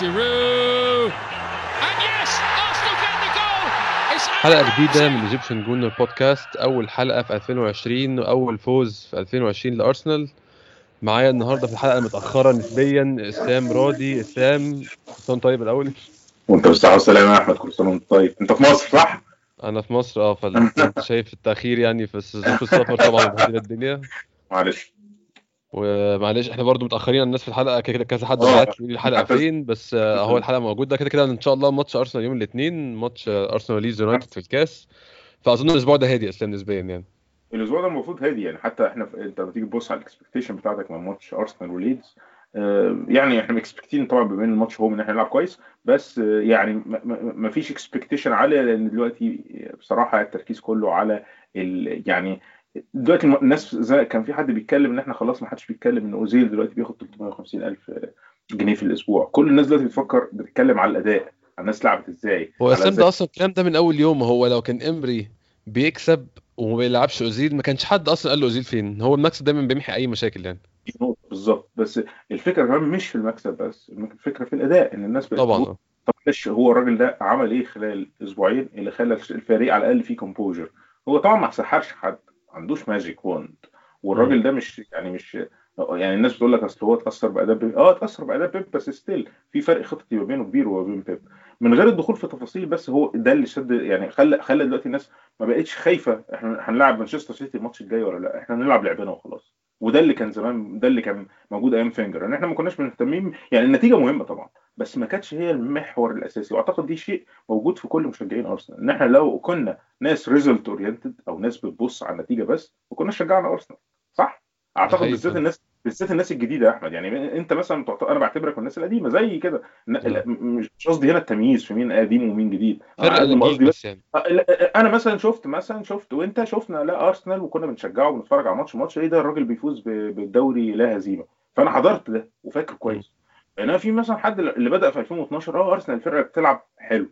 Giroud. And yes, Arsenal get the goal. It's حلقة جديدة من Egyptian Gooner Podcast أول حلقة في 2020 وأول فوز في 2020 لأرسنال. معايا النهاردة في الحلقة المتأخرة نسبيا إسلام راضي. إسلام إسلام طيب الأول؟ وأنت بالصحة والسلامة يا أحمد كل سنة وانت طيب. أنت في مصر صح؟ أنا في مصر أه فأنت شايف التأخير يعني في ظروف السفر طبعا الدنيا. معلش. ومعلش إحنا برضو متأخرين عن الناس في الحلقة. كده كده كذا حد. بعت لي يقول لي الحلقة حتى- فين بس أهو الحلقة موجودة. كده كده إن شاء الله ماتش أرسنال يوم الاثنين ماتش أرسنال ليدز يونايتد في الكاس. فأظن الأسبوع ده هادي إسلام نسبيا يعني. الأسبوع ده المفروض هادي يعني. حتى إحنا في... أنت لما تيجي تبص على ال expectation بتاعتك من ماتش أرسنال وليدز آه، يعني إحنا م expect ين طبعا بما إن الماتش هو إن إحنا نلعب كويس بس آه، يعني ما فيش expectation عاليه لأن دلوقتي بصراحة التركيز كله على ال... يعني دلوقتي الناس زي كان في حد بيتكلم إن إحنا خلاص ما حدش بيتكلم إن أوزيل دلوقتي بياخد 350 ألف جنيه في الأسبوع. كل الناس دلوقتي بتفكر بتتكلم على الأداء الناس لعبت إزاي هو اسلام ده أصلا الكلام ده من أول يوم. هو لو كان إمري بيكسب وما بيلعبش أوزيل ما كانش حد أصلا قال له أوزيل فين. هو المكسب دايما بيمحي أي مشاكل يعني. بالظبط. بس الفكرة كمان مش في المكسب بس الفكرة في الأداء إن الناس طبعا. طب معلش هو الراجل ده عمل إيه خلال أسبوعين اللي خلى الفريق على الأقل فيه composure هو طبعا ما سحرش حد. عندوش magic wand والراجل ده مش يعني مش يعني الناس بتقول لك أصل هو اتأثر باداء بيب آه اتأثر باداء بيب بس still في فرق خططي ما بينه كبير وما بين بيب. من غير الدخول في تفاصيل بس هو ده اللي شد يعني خلى خلى دلوقتي الناس ما بقتش خايفة إحنا هنلعب مانشستر سيتي الماتش الجاي ولا لأ. إحنا هنلعب لعبنا وخلاص. وده اللي كان زمان ده اللي كان موجود أيام فينجر. ان إحنا ما كناش مهتمين يعني النتيجة مهمة طبعا بس ما كانتش هي المحور الأساسي. وأعتقد دي شيء موجود في كل مشجعين أرسنال. إن إحنا لو كنا ناس result oriented أو ناس بتبص على النتيجة بس ما كناش شجعنا أرسنال صح؟ أعتقد بالذات. الناس بالذات الناس الجديدة يا أحمد. يعني أنت مثلا تعت- أنا بعتبرك من الناس القديمة زي كده. مش قصدي هنا التمييز في مين قديم ومين جديد. فرق الجيل قصدي بس يعني. أه، لا، أنا مثلا شفت مثلا شفت وأنت شفنا لا أرسنال وكنا بنشجعه وبنتفرج على ماتش ماتش إيه ده؟ الراجل بيفوز ب- بالدوري لا هزيمة. فأنا حضرت ده وفاكر كويس. إنما في مثلا حد اللي بدأ في 2012 آه أرسنال الفرقه بتلعب حلو.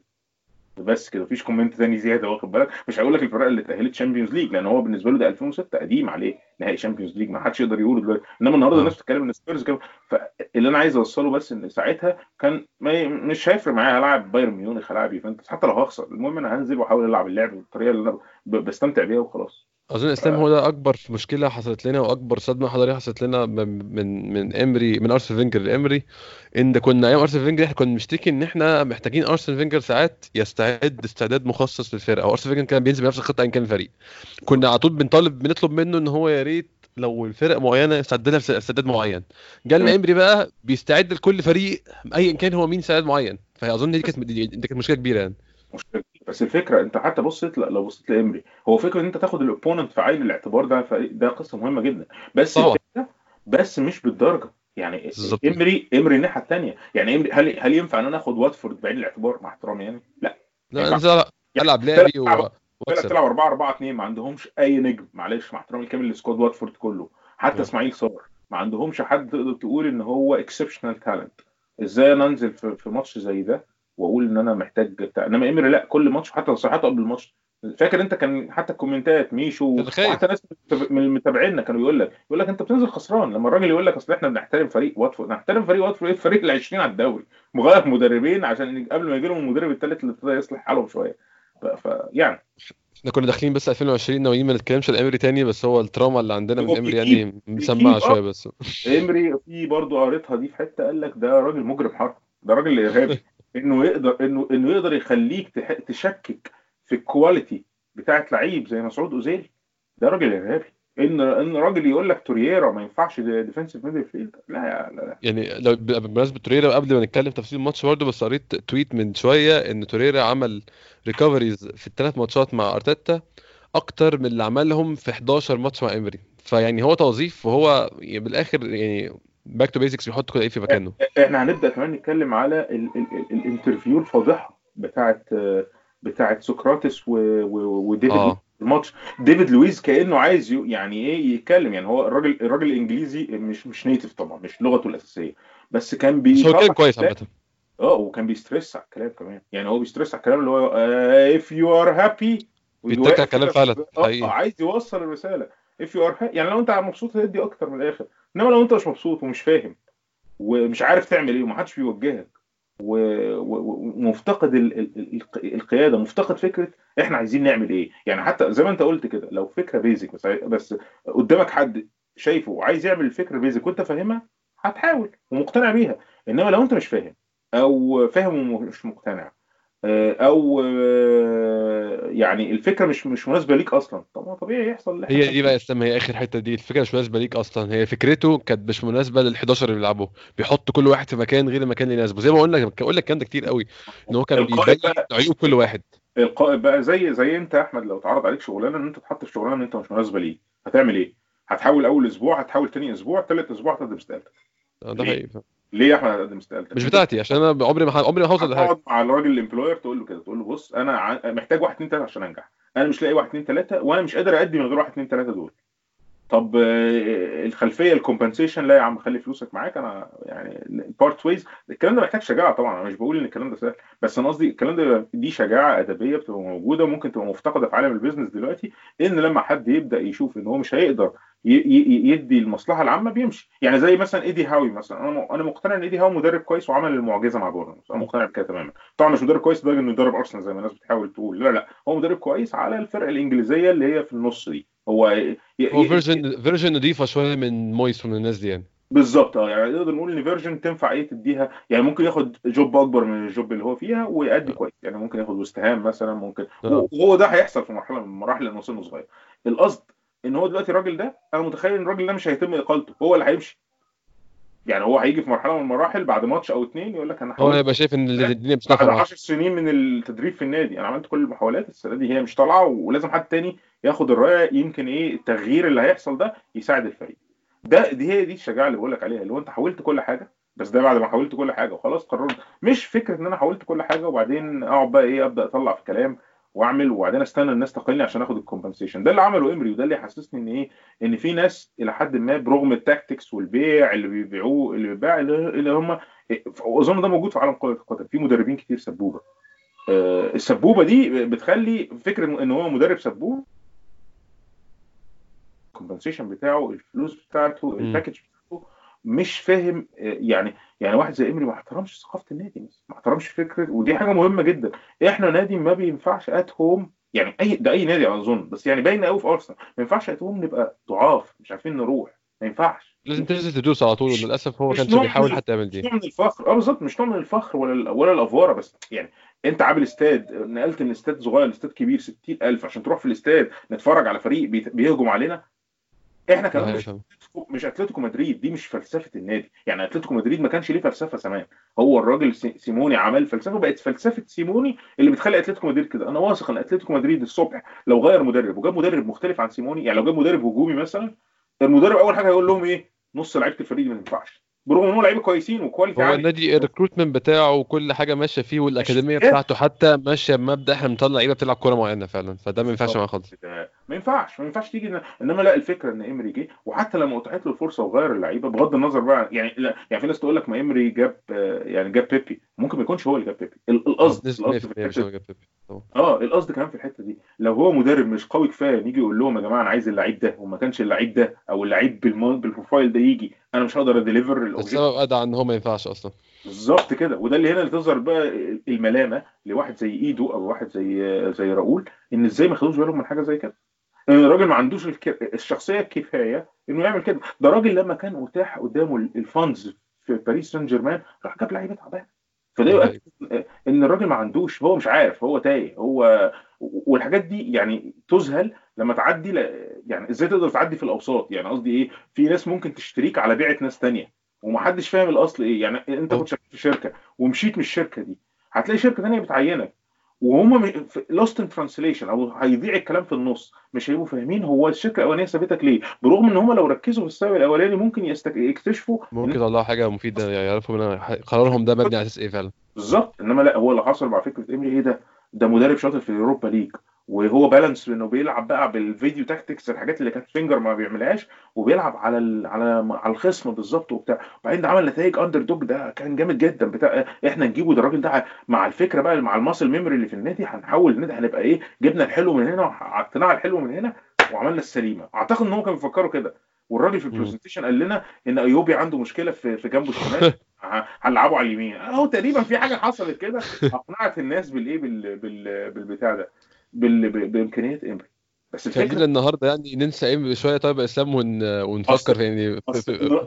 بس كده مفيش comment تاني زيادة واخد بالك مش هقول لك الفرق اللي اتاهلت Champions League لأن هو بالنسبة له ده 2006 قديم عليه نهائي Champions League ما حدش يقدر يقوله دلوقتي إنما النهارده آه. الناس بتتكلم إن سبيرز كانوا فاللي أنا عايز أوصله بس إن ساعتها كان. مش هيفرق معايا هلاعب بايرن ميونخ هلاعب يوفنتوس حتى لو هخسر المهم أنا هنزل وأحاول ألعب اللعب بالطريقة اللي أنا. بستمتع بيها وخلاص أظن إسلام هو ده أكبر مشكلة حصلت لنا وأكبر صدمة حضاريه حصلت لنا من من امري من ارسنال فينجر لإمري إن كنا أيام ارسنال فينجر إحنا كنا بنشتكي إن إحنا محتاجين ارسنال فينجر ساعات يستعد استعداد مخصص للفرقة أو ارسنال فينجر كان بينزل بنفس الخطة ان كان الفريق. كنا على طول بنطالب بنطلب منه إن هو يا ريت لو الفرق معينة يستعد لها استعداد معين. جالنا. إمري بقى بيستعد لكل فريق ايا كان هو مين استعداد معين فأظن دي كانت دي كانت مشكلة كبيرة يعني. مشكلة بس الفكرة أنت حتى بصيت لو بصيت لإمري هو فكرة إن أنت تاخد ال opponent في عين الاعتبار ده ده قصة مهمة جدا. بس بس مش بالدرجة. يعني بالظبط. إمري إمري الناحية الثانية يعني إمري هل هل ينفع إن أنا آخد واتفورد بعين الاعتبار مع احترامي يعني؟ لا. لا ينفع. انزل ألعب لعبي و- تلعب- وأكسب. تلعب 4 4 2 ما عندهمش أي نجم. معلش مع احترامي الكامل ل squad واتفورد كله. حتى. إسماعيل صار. ما عندهمش حد تقدر تقول إن هو exceptional talent إزاي أنا أنزل في ماتش زي ده؟ واقول إن أنا محتاج بتاع إنما امري لا كل ماتش حتى تصريحاته قبل الماتش. فاكر أنت كان حتى الكومنتات ميشو. وحتى ناس من المتابعينا كانوا يقول لك يقول لك أنت بتنزل خسران. لما الراجل يقول لك أصل إحنا بنحترم فريق واتفورد نحترم فريق واتفورد إيه الفريق ال 20 على الدوري؟ مغير مدربين عشان قبل ما يجي لهم المدرب الثالث اللي ابتدى يصلح حالهم شوية. فيعني إحنا كنا داخلين بس 2020 ناويين ما نتكلمش عن امري تاني بس هو ال trauma اللي عندنا من امري يعني مسمعة شوية بس. امري في برضه قريتها دي في حتة قال لك ده راجل مجرم حرب ده راجل ارهابي إنه يقدر انه إنه يقدر يخليك تشكك في ال quality بتاعت لعيب زي مسعود أوزيل. ده راجل إرهابي. ان إن راجل يقول لك تورييرا ما ينفعش defensive midfield لا لا لا يعني لو بمناسبة توريرا قبل ما نتكلم تفاصيل الماتش برضه بس قريت تويت من شوية إن توريرا عمل recoveries في الثلاث ماتشات مع أرتيتا أكتر من اللي عملهم في 11 ماتش مع امري فيعني هو توظيف وهو يعني بالآخر يعني back to basics بيحط كل إيه في مكانه؟ إحنا هنبدأ كمان نتكلم على ال ال ال ال interview الفاضحه بتاعت بتاعت سقراطس وديفيد آه. الماتش. ديفيد لويز كأنه عايز يعني إيه يتكلم؟ يعني هو الراجل الراجل الإنجليزي مش مش native طبعا مش لغته الأساسية. بس كان بس هو كان كويس كلام- عامة. آه وكان بيسترس على الكلام كمان. يعني هو بيسترس على الكلام اللي هو آه if you are happy بيتك على الكلام فعلا آه عايز يوصل الرسالة. You are happy يعني لو أنت مبسوط هتدي أكتر من الآخر. إنما لو أنت مش مبسوط ومش فاهم ومش عارف تعمل إيه ومحدش بيوجهك ومفتقد ال- ال- ال- القيادة مفتقد فكرة إحنا عايزين نعمل إيه. يعني حتى زي ما أنت قلت كده لو فكرة بيزك بس بس قدامك حد شايفه وعايز يعمل الفكرة بيزك وأنت فاهمها هتحاول ومقتنع بيها. إنما لو أنت مش فاهم أو فاهم ومش مقتنع أو آه، يعني الفكرة مش مش مناسبة ليك أصلا. طب ما طبيعي يحصل اللي هي دي بقى يا إسلام هي آخر حتة دي. الفكرة مش مناسبة ليك أصلا. هي فكرته كانت مش مناسبة لل 11 اللي بيلعبوا. بيحط كل واحد في مكان غير المكان اللي يناسبه. زي ما قلنا قلنا الكلام ده كتير قوي إن هو كان بيبين عيوب كل واحد. القائد بقى زي زي أنت يا أحمد لو اتعرض عليك شغلانة إن أنت تحط في شغلانه ان أنت مش مناسبة ليك. هتعمل إيه؟ هتحاول أول أسبوع هتحاول تاني أسبوع تالت أسبوع هتقدم استقالتك آه، ده ليه؟ حقيقي. ليه يا احمد هتقدم استقالتك؟ مش بتاعتي عشان أنا عمري ما عمري ما هوصل لحاجة. هتقعد مع الراجل ال employer تقول له كده تقول له بص أنا محتاج واحد اتنين تلاتة عشان أنجح. أنا مش لاقي واحد اتنين تلاتة وأنا مش قادر ادي من غير واحد اتنين تلاتة دول. طب آه، الخلفية ال compensation لا يا عم خلي فلوسك معاك. أنا يعني ال part ways الكلام ده محتاج شجاعة طبعا أنا مش بقول إن الكلام ده سهل بس أنا قصدي الكلام ده دي شجاعة أدبية بتبقى موجودة ممكن تبقى مفتقدة في عالم ال business دلوقتي إن لما حد يبدأ يشوف إن هو مش هيقدر يدي المصلحة العامة بيمشي. يعني زي مثلا ايدي هاوي مثلا. أنا أنا مقتنع إن ايدي هاوي مدرب كويس وعمل المعجزة مع بورنموث أنا مقتنع بكده تماما. طبعا مش مدرب كويس لدرجه انه يدرب ارسنال زي ما الناس بتحاول تقول. لا لا هو مدرب كويس على الفرقة الإنجليزية اللي هي في النص دي. هو هو version version نضيفة شوية من مويس ومن الناس دي يعني. بالظبط آه يعني نقدر نقول إن version تنفع إيه تديها؟ يعني ممكن ياخد job أكبر من ال job اللي هو فيها ويأدي كويس. يعني ممكن ياخد وست هام مثلا ممكن. آه. وهو ده هيحصل في مرحلة من المراحل لأنه سنه صغير. القصد إن هو دلوقتي الراجل ده أنا متخيل إن الراجل ده مش هيتم إقالته هو اللي هيمشي. يعني هو هيجي في مرحلة من المراحل بعد ماتش أو اتنين يقول لك أنا هو هيبقى شايف إن الدنيا مش بعد معاه 10 سنين من التدريب في النادي أنا عملت كل المحاولات السنة دي هي مش طالعة ولازم حد تاني ياخد الراية يمكن إيه التغيير اللي هيحصل ده يساعد الفريق. ده دي هي دي الشجاعة اللي بقول لك عليها اللي هو أنت حاولت كل حاجة بس ده بعد ما حاولت كل حاجة وخلاص قررت. مش فكرة إن أنا حاولت كل حاجة وبعدين أقعد بقى إيه أبدأ أطلع في كلام وأعمل وبعدين أستنى الناس تقيلني عشان آخد ال compensation ده اللي عمله امري وده اللي حسسني إن إيه إن في ناس إلى حد ما برغم ال tactics والبيع اللي بيبيعوه اللي بيباع اللي هم واظن ده موجود في عالم كرة القدم. في مدربين كتير سبوبة. آه، السبوبة دي بتخلي فكرة إن هو مدرب سبوب ال compensation بتاعه الفلوس بتاعته. ال package بتاعته مش فاهم آه، يعني يعني واحد زي امري ما احترمش ثقافة النادي بس ما احترمش فكرة ودي حاجة مهمة جدا إحنا نادي ما بينفعش ات هوم يعني أي ده أي نادي أظن بس يعني باين قوي في أرسنال ما ينفعش ات هوم نبقى ضعاف مش عارفين نروح ما ينفعش لازم تنزل تدوس على طول وللاسف هو مش كانش نوع بيحاول حتى يعمل مش دي نوع من الفخر آه بالظبط مش نوع من الفخر ولا ولا الافواره بس يعني أنت عامل استاد نقلت من استاد صغير لاستاد كبير 60000 عشان تروح في الاستاد نتفرج على فريق بيهجم علينا إحنا كمان مش. مش أتلتيكو مدريد دي مش فلسفة النادي. يعني أتلتيكو مدريد ما كانش ليه فلسفة زمان. هو الراجل سي- سيموني عمل فلسفة بقت فلسفة سيموني اللي بتخلي أتلتيكو مدريد كده. أنا واثق إن أتلتيكو مدريد الصبح لو غير مدرب وجاب مدرب مختلف عن سيموني يعني لو جاب مدرب هجومي مثلا المدرب أول حاجة هيقول لهم إيه؟ نص لعيبة الفريق ما تنفعش. برغم ان هو لعيبه كويسين و quality هو النادي ال recruitment بتاعه وكل حاجة ماشية فيه والاكاديميه. بتاعته حتى ماشية بمبدأ إحنا بنطلع لعيبة بتلعب كورة معينة فعلا. فده ما ينفعش معاه خالص. ما ينفعش ما ينفعش تيجي إن- إنما لا الفكرة إن امري جه وحتى لما اتاحت له الفرصة وغير اللعيبة بغض النظر بقى يعني لا يعني في ناس تقول لك ما امري جاب آه، يعني جاب بيبي. ممكن ما يكونش هو اللي جاب بيبي. ال- القصد القصد في 100% مش الحته هو جاب بيبي. طبعا. آه القصد كمان في الحتة دي. لو هو مدرب مش قوي كفاية نيجي يقول لهم يا جماعة أنا عايز اللعيب ده وما كانش اللعيب ده أو اللعيب بالمو- بال profile ده يجي أنا مش هقدر ا deliver السبب ادعى ان هو ما ينفعش أصلا. بالظبط كده. وده اللي هنا اللي تظهر بقى الملامة لواحد زي إيدو أو واحد زي زي راؤول إن إزاي ما خدوش بالهم من حاجة زي كده؟ إن الراجل ما عندوش الك... الشخصية الكفاية إنه يعمل كده. ده راجل لما كان اتاح قدامه ال- ال funds في باريس سان جيرمان راح جاب لعيبة تعبانة. فده ده يؤكد إن الراجل ما عندوش هو مش عارف هو تايه هو والحاجات دي يعني تذهل لما تعدي ل... يعني إزاي تقدر تعدي في الأوساط؟ يعني قصدي إيه؟ في ناس ممكن تشتريك على بيعة ناس تانية ومحدش فاهم الأصل إيه. يعني أنت. كنت شغال في شركة ومشيت من الشركة دي هتلاقي شركة تانية بتعينك. وهم lost in translation أو هيضيع الكلام في النص مش هيبقوا فاهمين هو الشركة الأولانية سابتك ليه. برغم إن هم لو ركزوا في السبب الأولاني ممكن يستك... يكتشفوا ممكن يطلعوا حاجة مفيدة يعرفوا منها قرارهم ده مبني على أساس إيه فعلا. بالظبط. إنما لا هو اللي حصل مع فكرة امري إيه ده؟ ده مدرب شاطر في ال Europa League. وهو balance انه بيلعب بقى بال video tactics الحاجات اللي كانت فينجر ما بيعملهاش وبيلعب على ال... على على الخصم بالظبط وبتاع. وبعدين عمل نتائج underdog ده كان جامد جدا. بتاع إحنا نجيبه ده الراجل ده مع الفكرة بقى مع ال muscle memory اللي في النادي هنحول النادي هنبقى إيه جبنا الحلو من هنا وعطيناه الحلو من هنا وعملنا السليمة. أعتقد إن هو كان بيفكروا كده. والراجل في. ال presentation قال لنا إن أيوبي عنده مشكلة في في جنبه الشمال هنلعبه على اليمين. أهو تقريبا في حاجة حصلت كده أقنعت الناس بالإيه بال... بال... بالبتاع ده. بامكانيات امري بس الفكرة النهارده يعني ننسى ام شوية طيب يا إسلام ون... ونفكر في يعني في... في...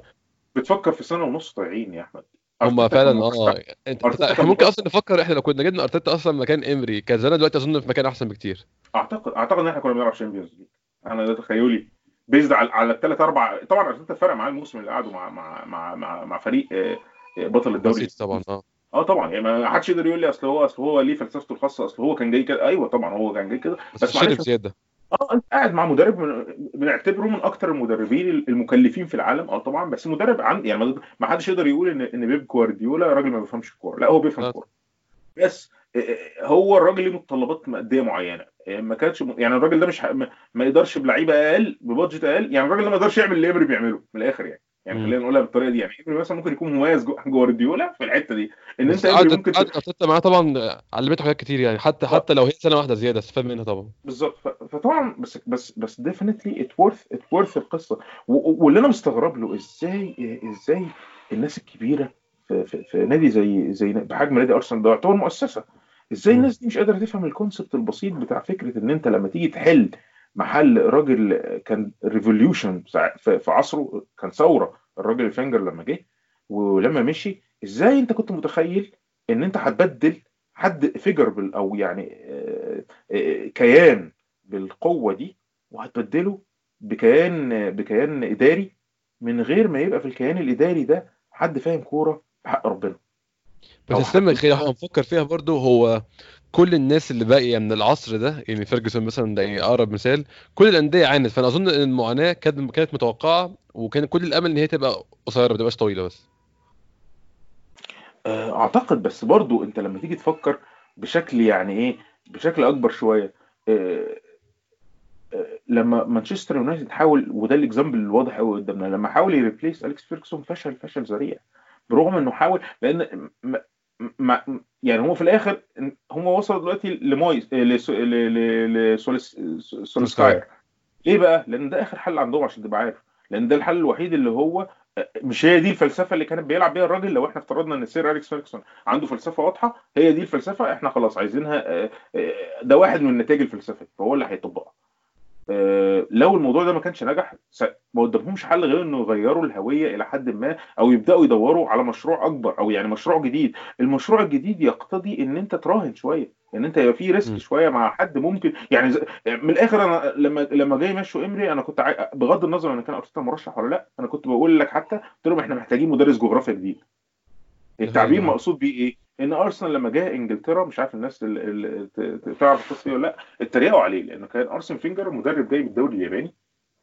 بتفكر في سنة ونص ضايعين يا أحمد. هم أرتيتا فعلا آه انت إحنا ممكن أصلا نفكر إحنا لو كنا جبنا أرتيتا أصلا مكان امري كان زمان دلوقتي أظن في مكان أحسن بكتير. اعتقد أعتقد إن إحنا كنا بنلعب Champions League أنا ده تخيلي. based على على الثلاث أربع طبعا أرتيتا فرق معاه الموسم اللي قعده مع مع مع مع, مع فريق آه، آه، بطل الدوري. طبعا آه. آه طبعا يعني ما حدش يقدر يقول لي أصل هو أصل هو ليه فلسفته الخاصة أصل هو كان جاي كده. أيوه طبعا هو كان جاي كده. بس بس معلش زيادة. آه أنت قاعد مع مدرب من بنعتبره من أكتر المدربين المكلفين في العالم. آه طبعا بس مدرب عن يعني ما حدش يقدر يقول ان إن بيب جوارديولا راجل ما بيفهمش الكورة. لا هو بيفهم لا كورة. بس آه، آه، هو الراجل ليه متطلبات مادية معينة. آه، ما كانش يعني الراجل ده مش ما يقدرش بلعيبة أقل ب budget أقل. يعني الراجل ده ما يقدرش يعمل اللي امري بيعمله من الآخر يعني. يعني مم. خلينا نقولها بالطريقة دي يعني امري مثلا ممكن يكون مميز جو- جوارديولا في الحتة دي إن أنت امري ممكن ارتيتا معاه طبعا علمته حاجات كتير يعني حتى حتى لو هي سنة واحدة زيادة استفاد منها طبعا. بالظبط. ف- فطبعا بس بس بس definitely it worth it worth القصة. و- واللي أنا مستغرب له إزاي إزاي الناس الكبيرة في, في, في نادي زي زي بحجم نادي أرسنال ده يعتبر مؤسسة. إزاي. الناس دي مش قادرة تفهم ال concept البسيط بتاع فكرة إن أنت لما تيجي تحل محل راجل كان revolution في عصره كان ثورة. الراجل الفنجر لما جه ولما مشي إزاي أنت كنت متخيل إن أنت هتبدل حد figure أو يعني آه، آه، كيان بالقوة دي وهتبدله بكيان بكيان إداري من غير ما يبقى في الكيان الإداري ده حد فاهم كورة؟ بحق ربنا. بس استنى خلينا نفكر فيها برضو هو كل الناس اللي باقيه من العصر ده يعني فيرجسون مثلا ده يعني أقرب مثال كل الأندية عانت. فأنا أظن إن المعاناة كانت كانت متوقعة وكان كل الأمل إن هي تبقى قصيرة ما تبقاش طويلة بس. آه، أعتقد بس برضو أنت لما تيجي تفكر بشكل يعني إيه بشكل أكبر شوية آه، آه، لما مانشستر يونايتد حاول وده ال example الواضح قوي قدامنا لما حاول ي replace أليكس فيرجسون فشل فشل ذريع برغم إنه حاول لأن م... م... يعني هو في الآخر هو وصل دلوقتي لمويس لس- ل- ل- لسوليس- سولسكاير ليه بقى؟ لأن ده اخر حل عندهم عشان تبقى عارف لأن ده الحل الوحيد اللي هو مش هي دي الفلسفه اللي كانت بيلعب بيها الراجل لو إحنا افترضنا ان سير اليكس فيرجسون عنده فلسفه واضحه هي دي الفلسفه إحنا خلاص عايزينها آه، آه، ده واحد من نتائج الفلسفه فهو اللي هيطبقها آه، لو الموضوع ده ما كانش نجح ما قدامهمش حل غير إنه يغيروا الهوية إلى حد ما أو يبدأوا يدوروا على مشروع أكبر أو يعني مشروع جديد المشروع الجديد يقتضي إن أنت تراهن شوية إن أنت يبقى في. ريسك شوية مع حد ممكن يعني من الآخر أنا لما لما جاي يمشوا إمري أنا كنت عاي... بغض النظر إن كان أرتيتا مرشح ولا لأ أنا كنت بقول لك حتى قلت لهم إحنا محتاجين مدرس جغرافيا جديد التعبير. مقصود بيه إيه؟ إن أرسنال لما جه إنجلترا مش عارف الناس اللي تعرف القصة دي ولا لأ اتريقوا عليه لأنه كان أرسن فينجر مدرب جاي من الدوري الياباني.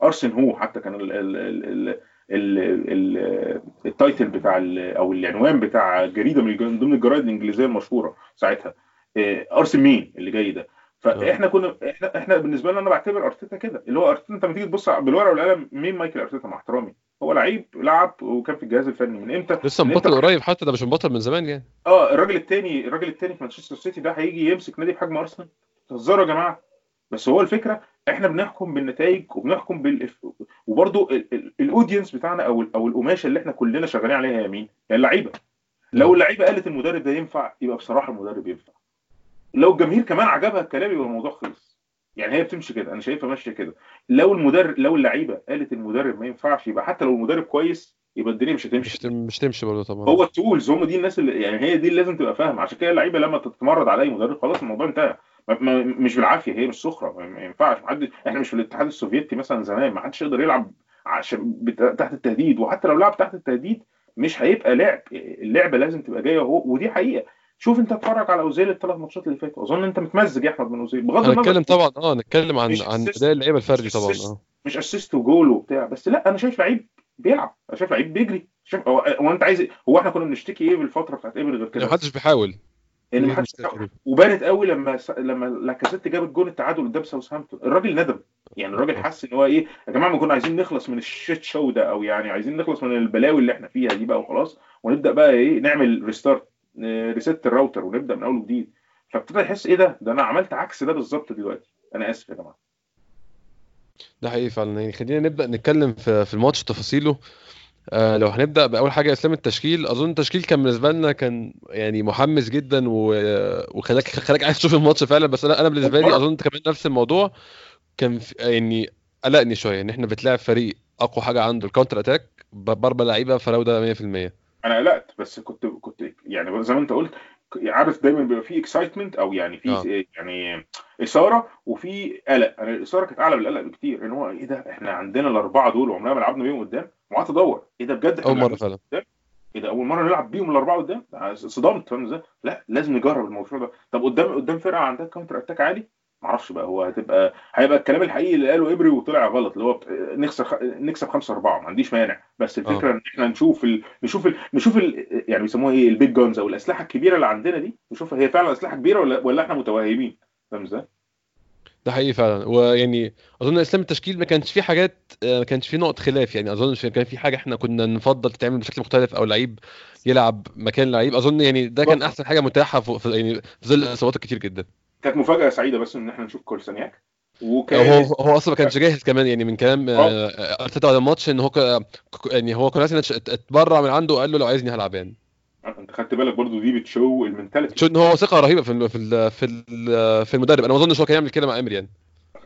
أرسن هو حتى كان ال ال ال ال ال ال ال title بتاع أو العنوان بتاع جريدة من ضمن الجرايد الإنجليزية المشهورة ساعتها. إيه، أرسن مين اللي جاي ده؟ فاحنا كنا إحنا إحنا بالنسبة لنا أنا بعتبر أرتيتا كده. اللي هو أرتيتا انت لما تيجي تبص بالورقة والقلم مين مايكل أرتيتا؟ مع احترامي. هو لعيب لعب وكان في الجهاز الفني. من إمتى؟ لسه مبطل قريب حتى ده مش مبطل من زمان يعني. آه الراجل التاني الراجل التاني في مانشستر سيتي ده هيجي يمسك نادي بحجم أرسنال؟ تهزروا يا جماعة. بس هو الفكرة إحنا بنحكم بالنتائج وبنحكم بال وبرده الأودينس بتاعنا أو أو القماشة اللي إحنا كلنا شغالين عليها يا مين؟ هي اللعيبة. لو اللعيبة قالت المدرب ده ينفع يبقى بصراحة المدرب ينفع. لو الجماهير كمان عجبها الكلام يبقى الموضوع خلص. يعني هي بتمشي كده أنا شايفها ماشية كده. لو المدرب لو اللعيبة قالت المدرب ما ينفعش يبقى حتى لو المدرب كويس يبقى الدنيا مش هتمشي. مش مش تمشي برضه طبعا. هو التولز هم دي الناس اللي يعني هي دي اللي لازم تبقى فاهم عشان كده اللعيبة لما تتمرد على أي مدرب خلاص الموضوع انتهى. مش بالعافية هي مش سخرة ما ينفعش. محد إحنا مش في الاتحاد السوفيتي مثلا زمان ما حدش يقدر يلعب عشان تحت التهديد. وحتى لو لعب تحت التهديد مش هيبقى لعب اللعبة لازم تبقى جاية اهو ودي حقيقة. شوف انت اتفرج على أوزيل الثلاث ماتشات اللي فاتوا. أظن انت متمزج يا أحمد من أوزيل. بغض النظر هنتكلم طبعا آه نتكلم عن عن اداء اللعيبة الفردي طبعا. آه. مش assist و goal وبتاع. بس لا أنا شايف لعيب بيلعب. أنا شايف لعيب بيجري. شايف هو أنت عايز؟ هو إحنا كنا بنشتكي إيه بالفترة بتاعت ايبر غير يعني كده محدش بيحاول. إن هي ما حدش المشكلة تقريبا. وبانت قوي لما س... لما لاكازيت جاب الجون التعادل قدام ساوثهامبتون. الراجل ندم. يعني الراجل حس إن هو إيه يا جماعة ما كنا عايزين نخلص من ال shit show ده أو يعني عايزين نخلص من البلاوي اللي إحنا فيها دي بقى وخلاص. ونبدأ بقى إيه نعمل restart reset ال router ونبدأ من أول وجديد. فابتدى يحس إيه ده؟ ده أنا عملت عكس ده بالظبط دلوقتي. أنا آسف يا جماعة. ده حقيقي فعلا. يعني خلينا نبدأ نتكلم في في الماتش تفاصيله آه لو هنبدأ بأول حاجة إسلام التشكيل. أظن التشكيل كان بالنسبة لنا كان يعني محمس جدا وخلاك خلاك عايز تشوف الماتش فعلا. بس أنا أنا بالنسبة لي أظن كمان نفس الموضوع. كان يعني قلقني شوية إن إحنا بتلاعب فريق أقوى حاجة عنده ال counter attack باربع لعيبة فراوده 100% أنا قلقت بس كنت كنت يعني زي ما انت قلت عارف دايما بيبقى في excitement أو يعني في آه. يعني إثارة وفي قلق. أنا الإثارة كانت أعلى من القلق بكتير إن هو إيه ده؟ إحنا عندنا الأربعة دول وعمرنا ما لعبنا بيهم قدام. وقعدت أدور إيه ده بجد أول مرة فعلا. إيه ده أول مرة نلعب بيهم الأربعة قدام؟ صدمت. فاهم إزاي؟ لا لازم نجرب الموضوع ده. طب قدام قدام فرقة عندها counter attack عالي؟ معرفش بقى هو هتبقى هيبقى الكلام الحقيقي اللي قاله إمري وطلع غلط اللي هو نكسب خ... نكسب 5 4 ما عنديش مانع. بس آه. الفكرة إن إحنا نشوف ال... نشوف ال... نشوف ال... يعني بيسموها إيه البيج جانز أو الأسلحة الكبيرة اللي عندنا دي نشوف هي فعلا أسلحة كبيرة ولا ولا إحنا متوهمين. فاهم إزاي؟ ده حقيقي فعلا. ويعني أظن إسلام التشكيل ما كانش فيه حاجات آه، ما كانش فيه نقط خلاف يعني. أظن كان في حاجة إحنا كنا نفضل تتعمل بشكل مختلف أو لعيب يلعب مكان لعيب. أظن يعني ده كان أحسن حاجة متاحة في- يعني في ظل الإصابات الكتير جدا. كانت مفاجأة سعيدة بس إن إحنا نشوف كولسانياك هو وكان هو أصلا ما كانش جاهز كمان يعني من كلام آه آه، أرتيتا بعد الماتش إن هو ك- يعني هو كولاسينيتش ات- اتبرع من عنده وقال له لو عايزني هلعب يعني. أنت خدت بالك برضو دي بت show ال mentality. show إن هو ثقة رهيبة في في في ال- في المدرب. أنا ما أظنش هو كان يعمل كده مع امري يعني.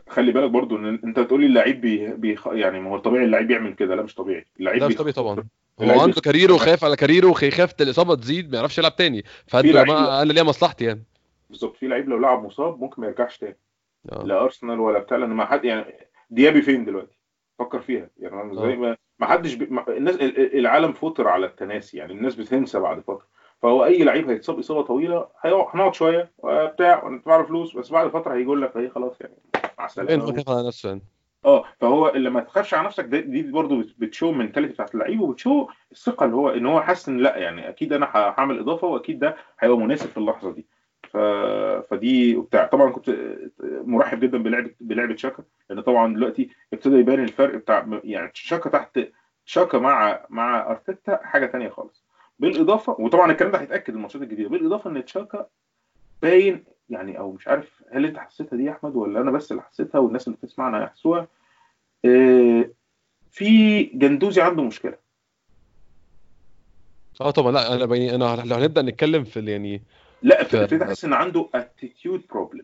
خلي بالك برضو إن أنت بتقولي اللعيب بي... بي... يعني ما هو طبيعي اللعيب يعمل كده. لا مش طبيعي. اللعيب لا مش. طبيعي طبعا. هو عنده. career ه وخايف على career ه وخايف الإصابة تزيد ما يعرفش يلعب تاني. يا لعيب جماعة مصلحتي يعني؟ بالظبط. في لعيب لو لعب مصاب ممكن ما يرجعش تاني. آه. لا أرسنال ولا بتاع لأن ما حد يعني ديابي فين دلوقتي؟ فكر فيها. يعني إزاي آه. ما ما حدش بي... ما... الناس ال- ال- العالم فطر على التناسي. يعني الناس بتنسى بعد فترة. فهو أي لعيب هيتصاب إصابة طويلة هنقعد شوية وبتاع وندفع له فلوس بس بعد فترة هيقول لك إيه خلاص يعني مع السلامة. على نفسه يعني؟ آه فهو اللي ما تخافش على نفسك ده- دي برضه بت- بتشو المنتاليتي بتاعت اللعيب وبتشو الثقة اللي هو إن هو حاسس إن لأ يعني أكيد أنا هعمل إضافة وأكيد ده هيبقى مناسب في اللحظة دي. فدي وبتاع. طبعا كنت مرحب جدا بلعبة بلعبة شاكا لأن طبعا دلوقتي ابتدى يبان الفرق بتاع يعني شاكا تحت شاكا مع مع أرتيتا حاجة تانية خالص. بالإضافة وطبعا الكلام ده هيتأكد الماتشات الجديدة. بالإضافة إن تشاكا باين يعني أو مش عارف هل أنت حسيتها دي يا أحمد ولا أنا بس اللي حسيتها والناس اللي بتسمعنا يحسوها. آه، في جندوزي عنده مشكلة. آه طبعا لا أنا أنا لو هنبدأ نتكلم في يعني لا في ابتديت احس ان عنده attitude problem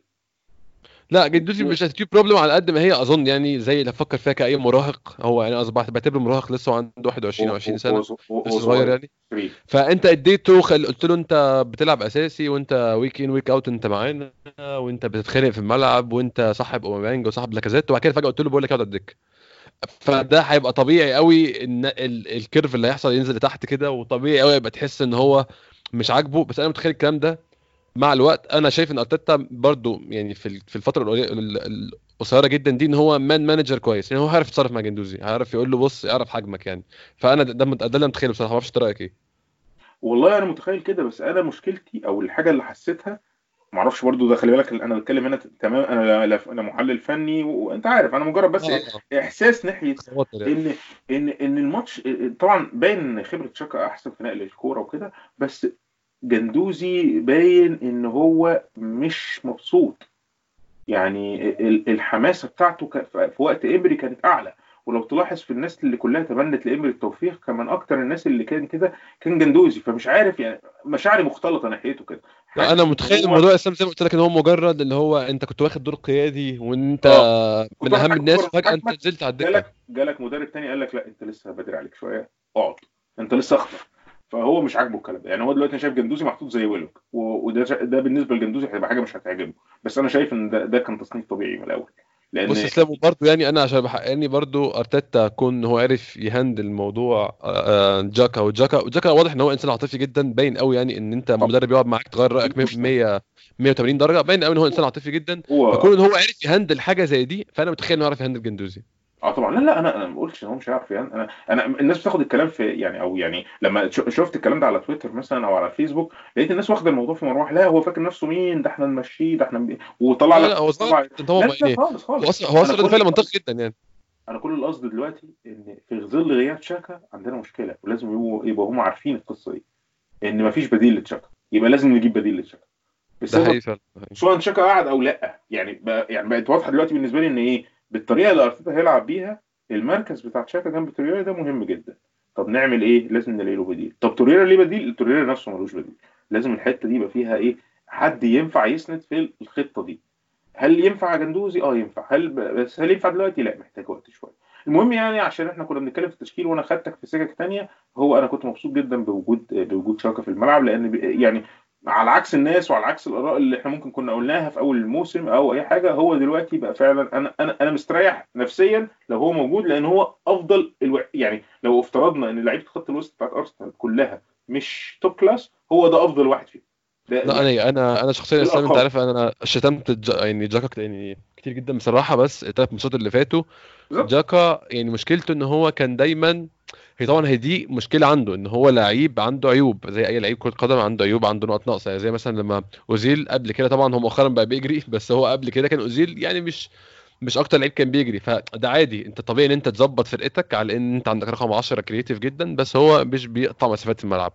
لا جندوزي مش attitude problem على قد ما هي أظن يعني زي اللي أفكر فيها كأي مراهق. هو يعني اصبحت بعتبره مراهق لسه وعنده 21 أو 20 سنة لسه صغير. يعني. فأنت اديته خل... قلت له أنت بتلعب أساسي وأنت week in week out أنت معانا وأنت بتتخانق في الملعب وأنت صاحب اوباميانج وصاحب لاكازيت وبعد كده فجأة قلت له بقول لك اقعد على الدكة. فده هيبقى طبيعي قوي إن ال... ال curve اللي هيحصل ينزل لتحت كده وطبيعي قوي يبقى تحس إن هو مش عاجبه. بس أنا متخيل الكلام ده مع الوقت أنا شايف إن أرتيتا برضو يعني في في الفترة القصيرة جدا دي إن هو man manager كويس. يعني هو هيعرف يتصرف مع جندوزي هيعرف يقول له بص اعرف حجمك يعني. فأنا ده ده اللي متخيله بصراحة ما أعرفش رأيك إيه. والله أنا متخيل كده بس أنا مشكلتي أو الحاجة اللي حسيتها معرفش برضو ده خلي بالك أنا بتكلم هنا تمام أنا أنا محلل فني وأنت عارف أنا مجرد بس آه آه. إحساس ناحية يعني. ان ان إن الماتش طبعا باين إن خبرة شاكا أحسن في نقل الكورة وكده بس جندوزي باين إن هو مش مبسوط. يعني ال- الحماسة بتاعته في وقت امري كانت أعلى. ولو تلاحظ في الناس اللي كلها تمنت لامري التوفيق كان من أكتر الناس اللي كان كده كان جندوزي. فمش عارف يعني مشاعري مختلطة ناحيته كده. لا أنا متخيل هو الموضوع اسلام زي ما قلت لك إن هو مجرد اللي هو أنت كنت واخد دور قيادي وأنت آه من أهم الناس وفجاه أنت نزلت على الدكة. جالك جالك مدرب تاني قال لك لا أنت لسه بدري عليك شوية. اقعد. أنت لسه اخضر فهو مش عاجبه الكلام. ده يعني هو دلوقتي أنا شايف جندوزي محطوط زي ويلوك وده ده بالنسبة لجندوزي هيبقى حاجة مش هتعجبه. بس أنا شايف إن ده, ده كان تصنيف طبيعي من الأول. بص لأن اسلام برضه يعني أنا عشان بحقني برضه أرتيتا كون هو عرف يهندل الموضوع آه، آه، جاكا. وجاكا وجاكا واضح إن هو إنسان عاطفي جدا باين قوي يعني إن أنت طب مدرب يقعد معاك تغير رأيك مش 100 180 درجة باين قوي إن هو إنسان عاطفي جدا. فكون إن هو عرف يهندل حاجة زي دي فأنا متخيل إنه يعرف يهندل جندوزي. آه طبعا. لا لا أنا أنا ما قلتش إن هو مش هيعرف يعني. أنا أنا الناس بتاخد الكلام في يعني أو يعني لما ش- شفت الكلام ده على تويتر مثلا أو على الفيسبوك لقيت الناس واخدة الموضوع في مروح لا هو فاكر نفسه مين؟ ده إحنا نمشيه ده إحنا نبي- وطلع لا لك لا هو صغير طلع جدا طبعا لا لا يعني خالص هو خالص أصلا هو أنا أصلا رد كل فعل القصد منطقي جدا يعني. أنا كل القصد دلوقتي إن في ظل غياب شاكا عندنا مشكلة ولازم يبقوا يبقوا هم عارفين القصة دي إن مفيش بديل لتشاكا. يبقى لازم نجيب بديل لتشاكا. ده بسبب حقيقي فعلا ده حقيقي. سواء تشاكا قاعد أو لأ يعني بقى يعني بقت واضحة دلوقتي بالنسبة لي إن إيه بالطريقة اللي أرتيتا هيلعب بيها المركز بتاع تشاكا جنب تريوري ده مهم جدا. طب نعمل إيه؟ لازم نلاقي له بديل. طب توريرا ليه بديل؟ توريرا نفسه ملوش بديل. لازم الحتة دي يبقى فيها إيه؟ حد ينفع يسند في الخطة دي. هل ينفع جندوزي؟ آه ينفع. هل بس هل ينفع دلوقتي؟ لا محتاج وقت شوية. المهم يعني عشان إحنا كنا بنتكلم في التشكيل وأنا خدتك في سكك تانية هو أنا كنت مبسوط جدا بوجود بوجود شاكا في الملعب لأن يعني على عكس الناس وعلى عكس الآراء اللي إحنا ممكن كنا قلناها في أول الموسم أو أي حاجة هو دلوقتي بقى فعلا أنا أنا أنا مستريح نفسيا لو هو موجود لأن هو أفضل ألو... يعني لو افترضنا إن لعيبة خط الوسط بتاعت أرسنال كلها مش top class هو ده أفضل واحد فيهم. لا أنا أنا أنا شخصيا اسلام أنت عارف أنا شتمت جا يعني جاكا يعني كتير جدا بصراحة بس الثلاث ماتشات اللي فاتوا. جاكا يعني مشكلته إن هو كان دايما هي طبعا هي دي مشكلة عنده إن هو لعيب عنده عيوب زي أي لعيب كرة قدم عنده عيوب عنده نقط ناقصه يعني زي مثلا لما أوزيل قبل كده طبعا هو مؤخرا بقى بيجري بس هو قبل كده كان أوزيل يعني مش مش أكتر لعيب كان بيجري. فده عادي أنت طبيعي إن أنت تظبط فرقتك على إن أنت عندك رقم 10 creative جدا بس هو مش بيقطع مسافات الملعب.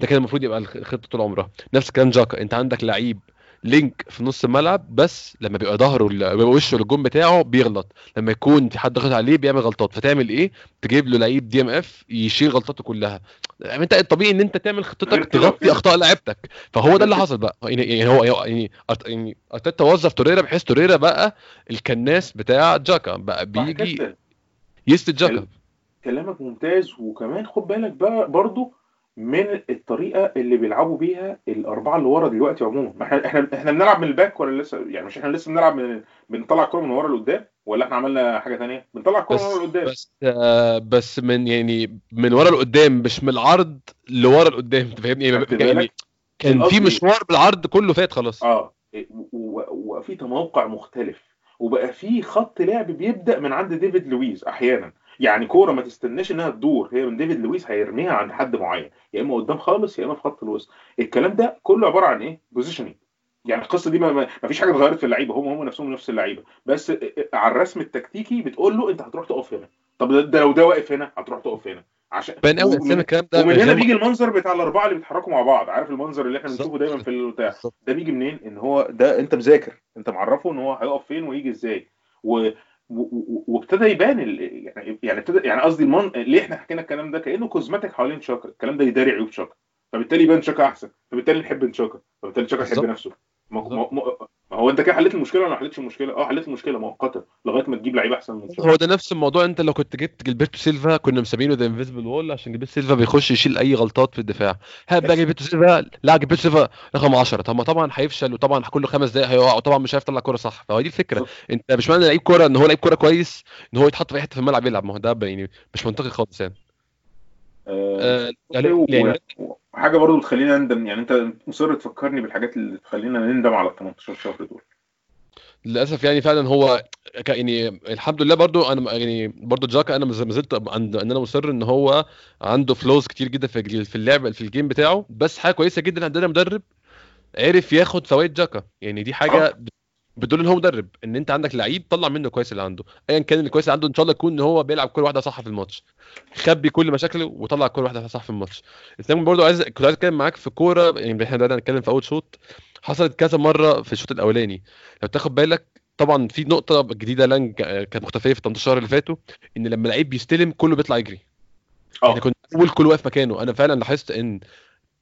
ده كان المفروض يبقى الخطة طول عمرها. نفس الكلام جاكا. انت عندك لعيب link في نص الملعب بس لما بيبقى ظهره بيبقى وشه للجون بتاعه بيغلط. لما يكون في حد ضاغط عليه بيعمل غلطات. فتعمل إيه؟ تجيب له لعيب DMF يشيل غلطاته كلها. يعني انت الطبيعي ان انت تعمل خطتك تغطي أخطاء لعيبتك. فهو ده اللي حصل بقى. يعني, يعني هو يعني يعني أرتيتا وظف توريرا بحيث توريرا بقى الكناس بتاع جاكا. بقى بيجي يسند جاكا. كلامك ممتاز. وكمان خد بالك بقى برضه من الطريقة اللي بيلعبوا بيها الأربعة اللي ورا دلوقتي عموما. ما إحنا إحنا إحنا بنلعب من الباك ولا لسه؟ يعني مش إحنا لسه بنلعب من بنطلع الكورة من ورا لقدام؟ ولا إحنا عملنا حاجة ثانية بنطلع الكورة من ورا لقدام. بس آه بس من يعني من ورا لقدام مش من العرض لورا لقدام. أنت فاهمني؟ يعني كان في مشوار بالعرض كله فات خلاص. آه وفي تموقع مختلف وبقى في خط لعب بيبدأ من عند ديفيد لويز أحيانا. يعني كورة ما تستناش إنها تدور. هي من ديفيد لويس هيرميها عند حد معين. يا إما قدام خالص يا إما في خط الوسط. الكلام ده كله عبارة عن إيه؟ positioning يعني القصة دي ما, ما فيش حاجة اتغيرت في اللعيبة. هم هم نفسهم نفس اللعيبة. بس على الرسم التكتيكي بتقول له أنت هتروح تقف هنا. طب ده لو ده واقف هنا هتروح تقف هنا. عشان بان قوي اسامي الكلام ده ومن هنا بيجي المنظر بتاع الأربعة اللي بيتحركوا مع بعض. عارف المنظر اللي إحنا بنشوفه دايما في البتاع ده بيجي منين؟ إن هو ده أنت مذاكر. أنت معرفه إن هو هيقف فين ويجي إزاي. و وابتدى يبان يعني يعني ابتدى يعني قصدي المن... ليه إحنا حكينا الكلام ده؟ كأنه cosmetic حوالين شاكا. الكلام ده يداري عيوب شاكا. فبالتالي يبان شاكا أحسن. فبالتالي نحب شاكا. فبالتالي شاكا يحب نفسه. ما, ما هو انت كده حليت المشكلة ولا ما حليتش المشكلة؟ آه حليت المشكلة مؤقتا لغاية ما تجيب لعيب أحسن من هو ده نفس الموضوع. انت لو كنت جبت جيلبرتو سيلفا كنا مسمينه the invisible wall عشان جيلبرتو سيلفا بيخش يشيل أي غلطات في الدفاع. هات بقى جيلبرتو سيلفا. لا جيلبرتو سيلفا رقم 10 طب ما طبعا هيفشل وطبعا كل خمس دقائق هيقع وطبعا مش هيعرف يطلع كورة صح. فهو دي الفكرة. انت مش معنى لعيب كورة إن هو لعيب كورة كويس إن هو يتحط في أي حتة في الملعب يلعب. ما هو ده يعني مش منطقي خالص يعني. آه يعني, يعني حاجة برضو تخلينا نندم يعني أنت مصر تفكرني بالحاجات اللي تخلينا نندم على ال 18 شهر دول. للأسف يعني فعلا هو يعني الحمد لله برضو أنا يعني برضو جاكا أنا ما زلت إن أنا مصر إن هو عنده flaws كتير جدا في في اللعب في ال game بتاعه بس حاجة كويسة جدا عندنا مدرب عرف ياخد فوائد جاكا. يعني دي حاجة بتدل إن هو مدرب إن أنت عندك لعيب طلع منه كويس اللي عنده. ايا كان الكويس اللي عنده إن شاء الله يكون إن هو بيلعب كورة واحدة صح في الماتش. خبي كل مشاكله وطلع كورة واحدة صح في الماتش. إسلام برضو عايز كنت عايز أتكلم معاك في كورة يعني إحنا بدأنا نتكلم في أول شوط. حصلت كذا مرة في الشوط الأولاني. لو تاخد بالك طبعا في نقطة جديدة لانج كانت مختفية في 18 شهر اللي فاتوا إن لما لعيب بيستلم كله بيطلع يجري. آه. يعني كنت أول كل واقف مكانه. أنا فعلا لاحظت إن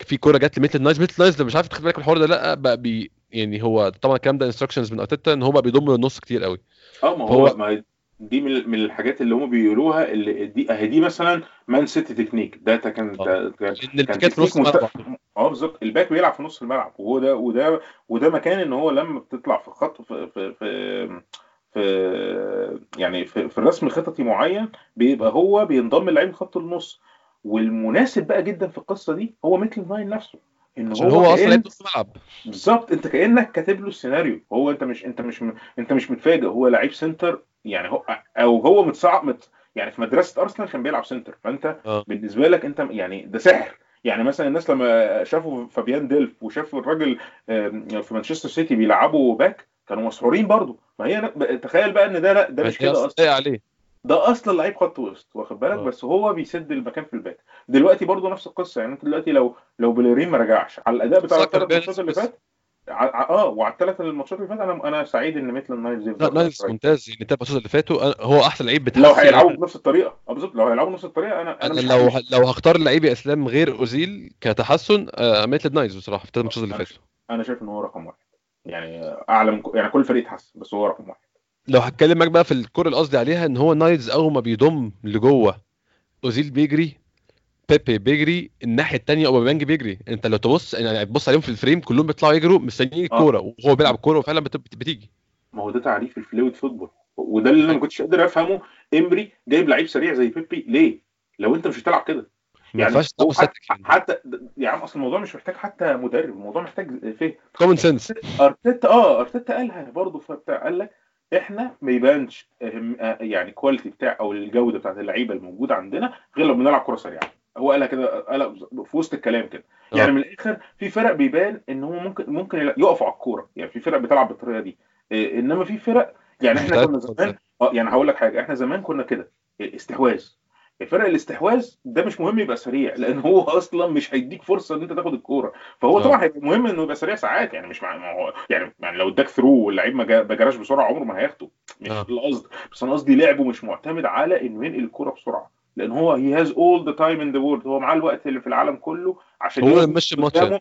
في كورة جت لميتلاند نايلز. ميتلاند نايلز مش عارف تاخد بالك من الحوار ده لأ بقى بي يعني هو طبعا الكلام ده instructions من ارتيتا إن هو بقى بيضم للنص كتير قوي. آه ما هو, ما دي من الحاجات اللي هم بيقولوها اللي دي اهي دي مثلا مان سيتي تكنيك ده كان ده كان في نص الملعب آه بالظبط. الباك بيلعب في نص الملعب. وهو ده وده وده مكان إن هو لما بتطلع في خط في في, في في يعني في, في الرسم الخططي معين بيبقى هو بينضم لعيب خط النص. والمناسب بقى جدا في القصة دي هو ميتلاند نايلز نفسه. إن هو, هو أصلا لعيب نص ملعب. بالظبط أنت كأنك كاتب له السيناريو. هو أنت مش أنت مش أنت مش متفاجئ. هو لعيب center يعني هو أو هو متصعب مت يعني في مدرسة أرسنال كان بيلعب center. فأنت أوه. بالنسبة لك أنت يعني ده سحر. يعني مثلا الناس لما شافوا فابيان ديلف وشافوا الراجل في مانشستر سيتي بيلعبوا باك كانوا مسحورين برضه. ما هي تخيل بقى إن ده لا ده مش كده أصلا عليه. ده أصلا لعيب خط وسط واخد بالك؟ أوه. بس هو بيسد المكان في الباك. دلوقتي برضه نفس القصة يعني انت دلوقتي لو لو بليرين ما رجعش على الأداء بتاع الثلاث ماتشات اللي فات آه وعلى الثلاث الماتشات اللي فاتت أنا أنا سعيد إن ميتلاند نايلز لا. ممتاز يعني الثلاث ماتشات اللي فاتوا أنا- هو أحسن لعيب لو بتحسي هيلعبوا بنفس الطريقة آه بالظبط لو هيلعبوا بنفس الطريقة أنا أنا مش لو مش- لو هختار لعيب يا إسلام غير أوزيل كتحسن آه، ميتلاند نايلز بصراحة في الثلاث ماتشات اللي أنا فاتوا. أنا شايف إن هو رقم واحد. يعني أعلى من يعني كل فريق اتحسن بس هو رقم واحد. لو هتكلم معاك بقى في الكورة اللي قصدي عليها إن هو نايلز أول ما بيضم لجوه أوزيل بيجري بيبيه بيجري الناحية الثانية أوباميانج بيجري. أنت لو تبص يعني تبص عليهم في ال frame كلهم بيطلعوا يجروا مستنيين آه. الكورة وهو بيلعب الكوره وفعلا بت- بت- بتيجي. ما هو ده تعريف ال fluid football. وده اللي أنا ما كنتش قادر أفهمه. إمري جايب لعيب سريع زي بيبيه ليه؟ لو أنت مش هتلعب كده. ما يعني تلعب حتى, حتى يا عم أصل الموضوع مش محتاج حتى مدرب الموضوع محتاج فهم. common sense أرتيتا آه أرتيتا قالها برضه فبتاع قال لك إحنا ما يبانش أهم- آه، يعني quality بتاع أو الجودة بتاعت اللعيبة الموجودة عندنا غير لما بنلعب كرة سريعة. هو قالها كده قالها في وسط الكلام كده. يعني آه. من الآخر في فرق بيبان إن هو ممكن ممكن يقفوا على الكورة. يعني في فرق بتلعب بالطريقة دي. إنما في فرق يعني إحنا كنا. زمان آه يعني هقول لك حاجة إحنا زمان كنا كده استحواذ. فرق الاستحواذ ده مش مهم يبقى سريع لأن هو أصلا مش هيديك فرصة إن أنت تاخد الكورة. فهو آه. طبعا هيبقى مهم إنه يبقى سريع ساعات يعني مش مع يعني, يعني لو اداك through واللعيب ما جراش بسرعة عمره ما هياخده. مش آه. القصد بس أنا قصدي لعبه مش معتمد على انه ينقل الكورة بسرعة. لأن هو he has all the time in the world هو معاه الوقت اللي في العالم كله عشان هو اللي الماتش قدامه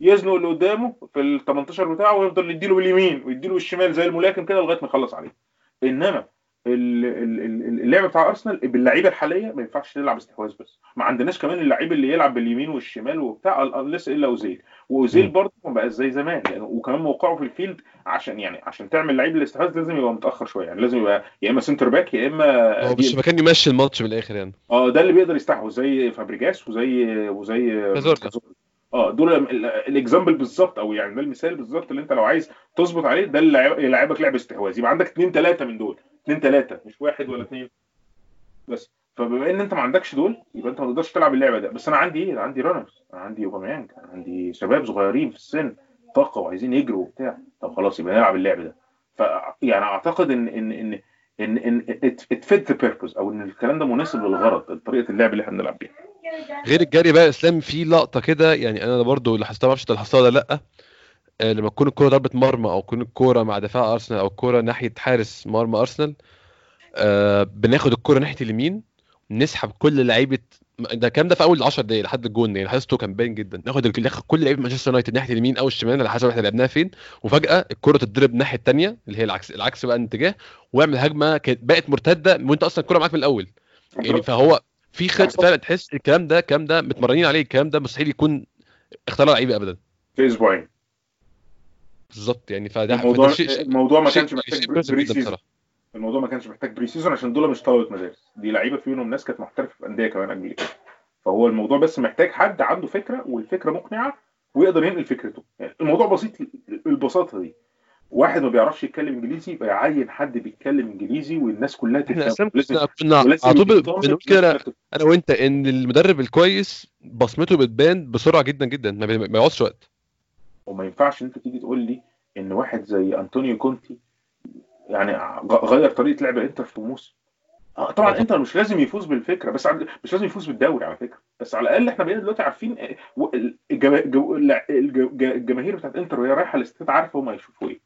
يزنق اللي قدامه في ال 18 بتاعه ويفضل يديله باليمين ويديله بالشمال زي الملاكم كده لغاية ما يخلص عليه. إنما اللعب بتاع أرسنال باللعيبة الحالية ما ينفعش تلعب استحواذ بس. ما عندناش كمان اللعيب اللي يلعب باليمين والشمال وبتاع لسه إلا أوزيل. وأوزيل. برضه ما بقاش زي زمان يعني وكمان موقعه في ال field عشان يعني عشان تعمل لعيب الاستحواذ لازم يبقى متأخر شوية يعني لازم يبقى يا إما center back يا إما هو مش مكان يمشي الماتش من الآخر يعني. آه ده اللي بيقدر يستحوذ زي فابريجاس وزي وزي كازورلا. آه دول ال- ال example بالظبط أو يعني ده المثال بالظبط اللي انت لو عايز تظبط عليه ده اللي يلعب- يلعبك لعب استحواذ. يبقى عندك اثنين ثلاثة من دول. اثنين ثلاثة مش واحد ولا اثنين بس. فبما ان انت ما عندكش دول يبقى انت ما تقدرش تلعب اللعبة ده. بس أنا عندي إيه؟ أنا عندي runners أنا عندي اوباميانج أنا عندي شباب صغيرين في السن. طاقة وعايزين يجروا وبتاع. طب خلاص يبقى نلعب اللعب ده. ف يعني أعتقد ان ان إن إن إن it fit the purpose أو إن الكلام ده مناسب للغرض طريقه اللعب اللي إحنا بنلعب بيها. غير الجري بقى إسلام في لقطة كده يعني أنا برضو لاحظتها ما أعرفش انت ولا لأ. آه، لما تكون الكوره ضربة مرمى أو تكون الكوره مع دفاع أرسنال أو الكوره ناحية حارس مرمى أرسنال آه، بناخد الكوره ناحية اليمين نسحب كل لعيبة ده الكلام ده في أول 10 دقايق لحد الجون يعني لاحظته كان باين جدا. ناخد كل لعيبة مانشستر يونايتد ناحية اليمين أو الشمال على حسب إحنا لعبناها فين. وفجأة الكرة تتضرب الناحية الثانية اللي هي العكس العكس بقى الاتجاه وأعمل هجمة كانت بقت مرتدة وأنت أصلا الكرة معاك من الأول. يعني فهو في خط فعلا تحس الكلام ده الكلام ده متمرنين عليه الكلام ده مستحيل يكون اختراع لعيبة ابدا. في أسبوعين. بالظبط يعني فده الموضوع الموضوع ما كانش محتاج pre-season الموضوع ما كانش محتاج pre-season عشان دول مش طلبه مدارس. دي لعيبة في منهم ناس كانت محترفة في أندية كمان قبل كده. فهو الموضوع بس محتاج حد عنده فكرة والفكرة مقنعة ويقدر ينقل فكرته. يعني الموضوع بسيط البساطة دي. واحد ما بيعرفش يتكلم إنجليزي يبقى يعين حد بيتكلم إنجليزي والناس كلها تفهم. على طول بنقول كده. أنا وأنت إن المدرب الكويس بصمته بتبان بسرعة جدا جدا. ما بيقعدش وقت. وما ينفعش أنت تيجي تقول لي إن واحد زي أنطونيو كونتي يعني غير طريقة لعب الانتر في موسم آه، طبعا. انتر مش لازم يفوز بالفكرة بس عند... مش لازم يفوز بالدوري على فكرة. بس على الأقل إحنا بقينا دلوقتي عارفين آه، الجماهير بتاعت انتر وهي رايحة الاستاد عارفة هم هيشوفوا إيه.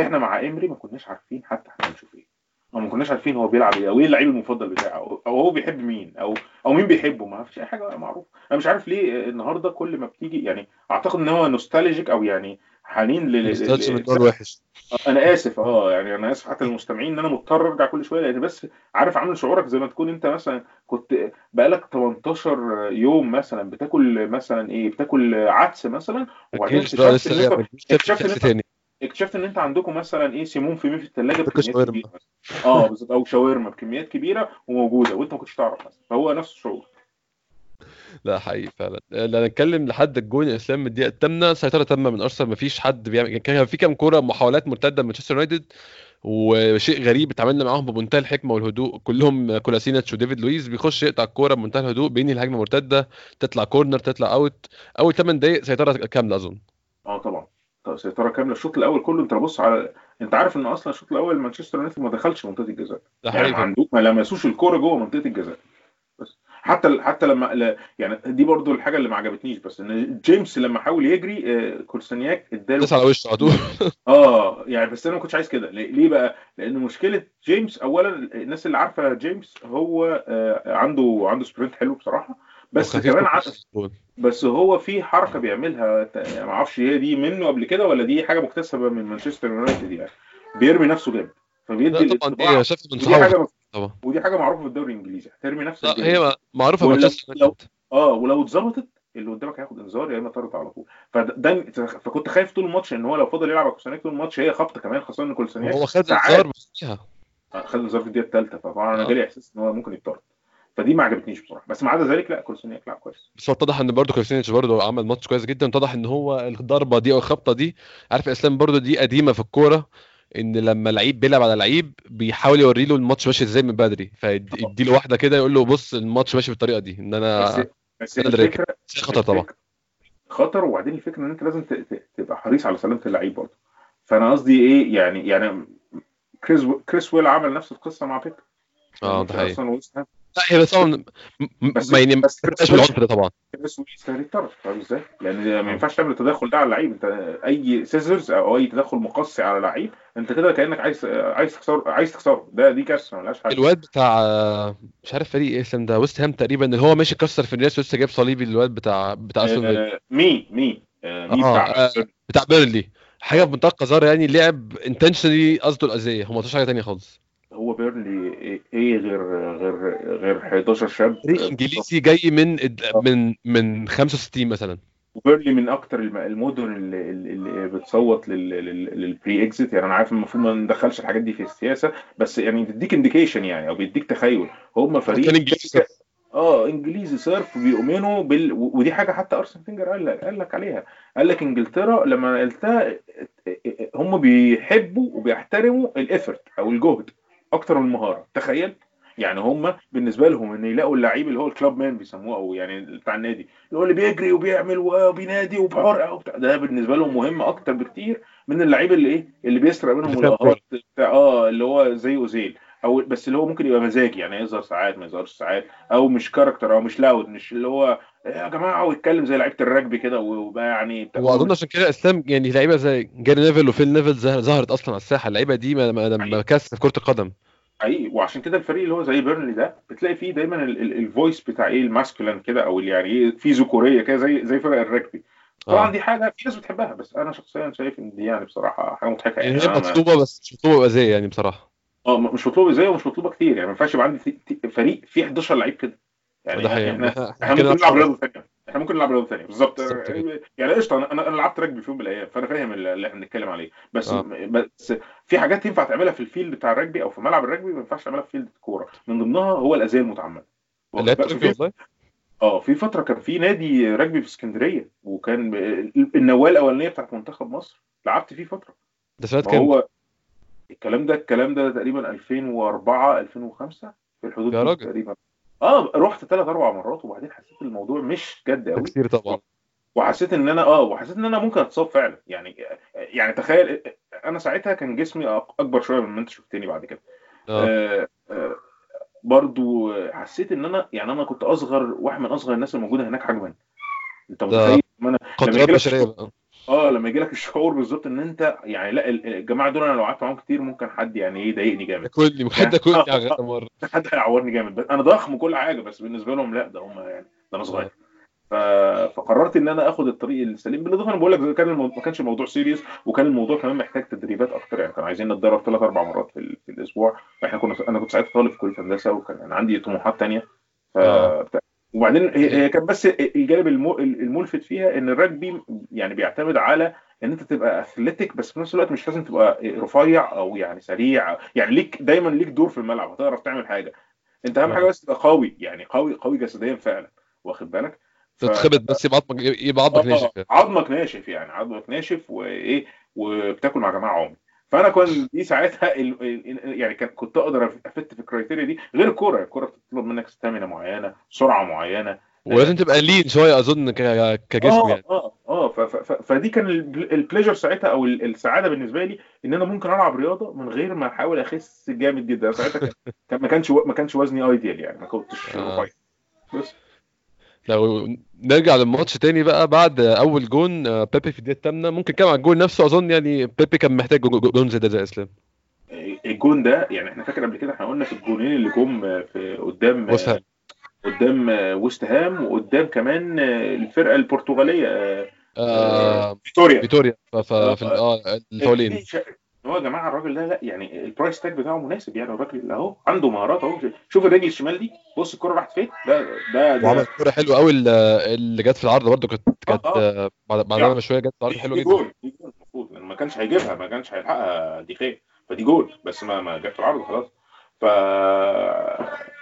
إحنا مع امري ما كناش عارفين حتى إحنا هنشوف إيه. أو ما كناش عارفين هو بيلعب إيه أو إيه اللعيب المفضل بتاعه أو هو بيحب مين أو أو مين بيحبه ما فيش أي حاجة معروفة. أنا مش عارف ليه النهارده كل ما بتيجي يعني أعتقد إن هو نوستالجيك أو يعني حنين لل الوحش أنا اسف آه يعني أنا اسف حتى للمستمعين ان أنا مضطر ارجع كل شوية لأن بس عارف عامل شعورك زي ما تكون انت مثلا كنت بقالك 18 يوم مثلا بتاكل مثلا إيه بتاكل عدس مثلا وبعدين اكتشفت إن أنت اكتشفت إن أنت اكتشفت إن أنت عندكم مثلا إيه سيمون في في الثلاجه بكميات. كبيرة. آه بالظبط أو شاورما بكميات كبيرة وموجودة وأنت ما كنتش تعرف مثلا. فهو نفس الشعور. لا حقيقي فعلا. لا نتكلم لحد الجون يا اسلام من الدقيقة الثامنة سيطرة تامة من أرسنال. مفيش حد بيعمل كان في كام كورة محاولات مرتدة من مانشستر يونايتد وشيء غريب اتعاملنا معاهم بمنتهى الحكمة والهدوء. كلهم كولاسينيتش وديفيد لويس بيخش يقطع الكورة بمنتهى الهدوء بينهي الهجمة مرتدة. تطلع corner تطلع out. أول 8 دقائق سيطرة كاملة أظن. آه طبعا. طب سيطرة كاملة. الشوط الأول كله أنت بص على أنت عارف إن أصلا الشوط الأول مانشستر يونايتد ما دخلش منطقة الجزاء. ده يعني حقيقي ما لمسوش الكورة جوه منطقة الجزاء. حتى حتى لما يعني دي برضو الحاجة اللي ما عجبتنيش بس إن جيمس لما حاول يجري آه، كولاسينياك اداله على وشه على طول. آه يعني بس أنا ما كنتش عايز كده. ليه بقى؟ لأن مشكلة جيمس اولا الناس اللي عارفة جيمس هو آه، عنده عنده sprint حلو بصراحة بس كمان بس هو في حركة بيعملها ما أعرفش هي دي منه قبل كده ولا دي حاجة مكتسبة من مانشستر يونايتد يعني. بيرمي نفسه جامد. فبيدي طبعا دي شفت من ودي حاجة طبعا. ودي حاجة معروفة في الدوري الإنجليزي. ترمي نفسك لا هي معروفة مانشستر لو... آه ولو اتظبطت اللي قدامك هياخد إنذار يا إما طرد على طول. فده فكنت خايف طول الماتش إن هو لو فضل يلعب كولسانيك طول الماتش هي خبطة كمان خاصة إن كولسانيك هو خد إنذار آه، خد إنذار في الدقيقة الثالثة. فطبعا أنا آه. جالي إحساس إن هو ممكن يطرد فدي ما عجبتنيش بصراحة. بس ما عدا ذلك لا كولسونيك لعب كويس. بس اتضح إن برضه كولسونيك برضه عمل ماتش كويس جدا. اتضح إن هو الضربة دي أو الخبطة دي عارف إسلام برضه دي قديمة في الكورة. إن لما لعيب بيلعب على لعيب بيحاول يوري له الماتش ماشي إزاي من بدري. فيدي له واحدة كده يقول له بص الماتش ماشي بالطريقة دي إن أنا بس, بس الفكرة خطر طبعا. خطر وبعدين الفكرة إن أنت لازم تبقى حريص على سلامة اللعيب برضه. فأنا قصدي إيه يعني يعني كريس كريس ويل عمل نفس القصة مع بيك آه ده حقيقي. لا هي بس طبعا ما يعني ما بالعنف ده طبعا. بس يستاهل يتطرد فاهم إزاي؟ لأن ما ينفعش تعمل التدخل ده على اللعيب. أنت أي سيزرز أو أي تدخل مقصي على لعيب أنت كده كأنك عايز عايز تكسر عايز تكسره ده دي كارثة ملهاش حل. الواد بتاع مش عارف فريق إيه اسم ده ويست هام تقريبا اللي هو ماشي كسر في الناس ولسه جايب صليبي الواد بتاع بتاع استون آه مي مي آه مي آه بتاع آه بتاع بيرنلي حاجة بمنتهى القذاره يعني لعب intentionally قصده الاذيه هو ما حاجة ثانية خالص. هو بيرنلي إيه غير غير غير 11 شاب؟ فريق إنجليزي جاي من من من 65 مثلا. وبيرنلي من أكتر المدن اللي, اللي بتصوت للبري اكزيت يعني أنا عارف المفروض ما ندخلش الحاجات دي في السياسة بس يعني بيديك indication يعني أو بيديك تخيل. هم فريق كان انجليزي آه إنجليزي صرف بيؤمنوا بال ودي حاجة حتى أرسن فينجر قال لك قال لك عليها. قال لك إنجلترا لما نقلتها هم بيحبوا وبيحترموا ال effort أو الجهد. أكتر من المهاره تخيل؟ يعني هم بالنسبة لهم إن يلاقوا اللعيب اللي هو ال club man بيسموه أو يعني بتاع النادي اللي هو اللي بيجري وبيعمل وبينادي وبحرقة وبتاع ده بالنسبة لهم مهم أكتر بكتير من اللعيب اللي إيه؟ اللي بيسرق منهم الآهات بتاع آه اللي هو زي اوزيل أو بس اللي هو ممكن يبقى مزاجي يعني يظهر ساعات ما يظهرش ساعات. أو مش character أو مش loud مش اللي هو يا جماعة ويتكلم زي لعيبة الرجبي كده وبقى يعني واظن عشان كده إسلام يعني لعيبة زي جاري نيفل وفيل نيفل ظهرت أصلا على الساحة. اللعيبة دي ما كسر في كرة القدم. حقيقي. وعشان كده الفريق اللي هو زي بيرنلي ده بتلاقي فيه دايما ال vibes بتاع إيه ال masculine كده أو يعني إيه في ذكورية كده زي زي فرق الرجبي. طبعا آه. دي حاجة في ناس بتحبها بس أنا شخصيا شايف إن دي يعني بصراحة حاجة مضحكة. يعني هي مطلوبة بس مش مطلوبة زي يعني بصراحة. آه مش مطلوبة زي ومش مطلوبة كتير. يعني ما ينفعش يبقى عندي فريق فيه 11 لعيب كده. يعني إحنا إحنا ممكن نلعب رياضة ثانية إحنا ممكن نلعب رياضة ثانية بالظبط. يعني قشطة أنا أنا لعبت رجبي في يوم من الأيام فأنا فاهم اللي إحنا بنتكلم عليه. بس آه. بس في حاجات ينفع تعملها في ال field بتاع الرجبي أو في ملعب الرجبي ما ينفعش تعملها في field الكورة. من ضمنها هو الاذيه المتعمدة. آه في فترة كان في نادي رجبي في اسكندرية وكان النواة الأولانية بتاعت منتخب مصر. لعبت فيه فترة. ده سنة كام؟ هو الكلام ده الكلام ده تقريبا 2004 2005 في الحدود يا راجل. تقريبا. آه رحت ثلاث أربع مرات وبعدين حسيت الموضوع مش جد قوي. كتير طبعا. وحسيت ان أنا آه وحسيت ان أنا ممكن اتصاب فعلا. يعني يعني تخيل أنا ساعتها كان جسمي اكبر شوية من ما انت شفتني بعد كده. آه. آه آه برضو حسيت ان أنا يعني أنا كنت اصغر واحد من اصغر الناس الموجودة هناك حجما. انت متخيل؟ أنا قدرات بشرية آه لما يجي لك الشعور بالظبط ان انت يعني لا الجماعة دول أنا لو قعدت معاهم كتير ممكن حد يعني إيه يضايقني جامد. كلي حد كلي آه مرة. حد هيعورني جامد. بس أنا ضخم وكل حاجة بس بالنسبة لهم لا ده هم يعني ده أنا صغير. ف... فقررت ان أنا اخد الطريق السليم. بالاضافة أنا بقول لك كان الموضوع ما كانش الموضوع سيريس وكان الموضوع كمان محتاج تدريبات أكتر. يعني كانوا عايزين نتدرب ثلاث أربع مرات في. في الأسبوع. إحنا كنا أنا كنت ساعتها طالب في كلية هندسة وكان عندي طموحات ثانية ف... آه. وبعدين هي كانت بس الجانب الملفت فيها إن الرجبي يعني بيعتمد على إن أنت تبقى athletic بس في نفس الوقت مش لازم تبقى رفيع أو يعني سريع يعني ليك دايما ليك دور في الملعب هتعرف تعمل حاجة. أنت أهم حاجة بس تبقى قوي يعني قوي قوي جسديا فعلا واخد بالك؟ تتخبط بس يبقى عظمك يبقى عظمك ناشف عظمك ناشف يعني عظمك ناشف وإيه وبتاكل مع جماعة عمي فانا كنت دي ساعتها يعني كنت أقدر أ fit في ال criteria دي غير الكورة. الكورة بتطلب منك stamina معينة سرعة معينة. ولازم تبقى لين شوية أظن كجسم آه يعني. آه آه فدي كان ال pleasure ساعتها أو السعادة بالنسبة لي إن أنا ممكن ألعب رياضة من غير ما أحاول أخس جامد جدا. ساعتها كان ما كانش ما كانش وزني ideal يعني ما كنتش آه. رفيع بس. لو نرجع للماتش تاني بقى بعد أول جون آه، بيبي في الدقيقة الثامنة ممكن كمان على الجون نفسه أظن يعني بيبي كان محتاج جو- جو- جون زي ده زي إسلام. الجون ده يعني إحنا فاكر قبل كده إحنا قلنا في الجونين اللي جم في قدام وست هام. قدام ويست هام وقدام كمان الفرقة البرتغالية آه فيتوريا. فيتوريا في آه الفاولين. هو يا جماعة الراجل ده لا يعني ال price tag بتاعه مناسب يعني الراجل اللي أهو عنده مهارات أهو. شوف الرجل الشمال دي بص الكرة راحت فين ده ده وعمل ده كوره حلوة قوي اللي جت في العرض برضه كانت كانت آه. آه، بعد بعدها بشويه جت في العرض حلوة جدا. جول دي جول المفروض لأن ما كانش هيجيبها ما كانش هيلحقها دي خير فدي جول بس ما ما جت في العرض خلاص.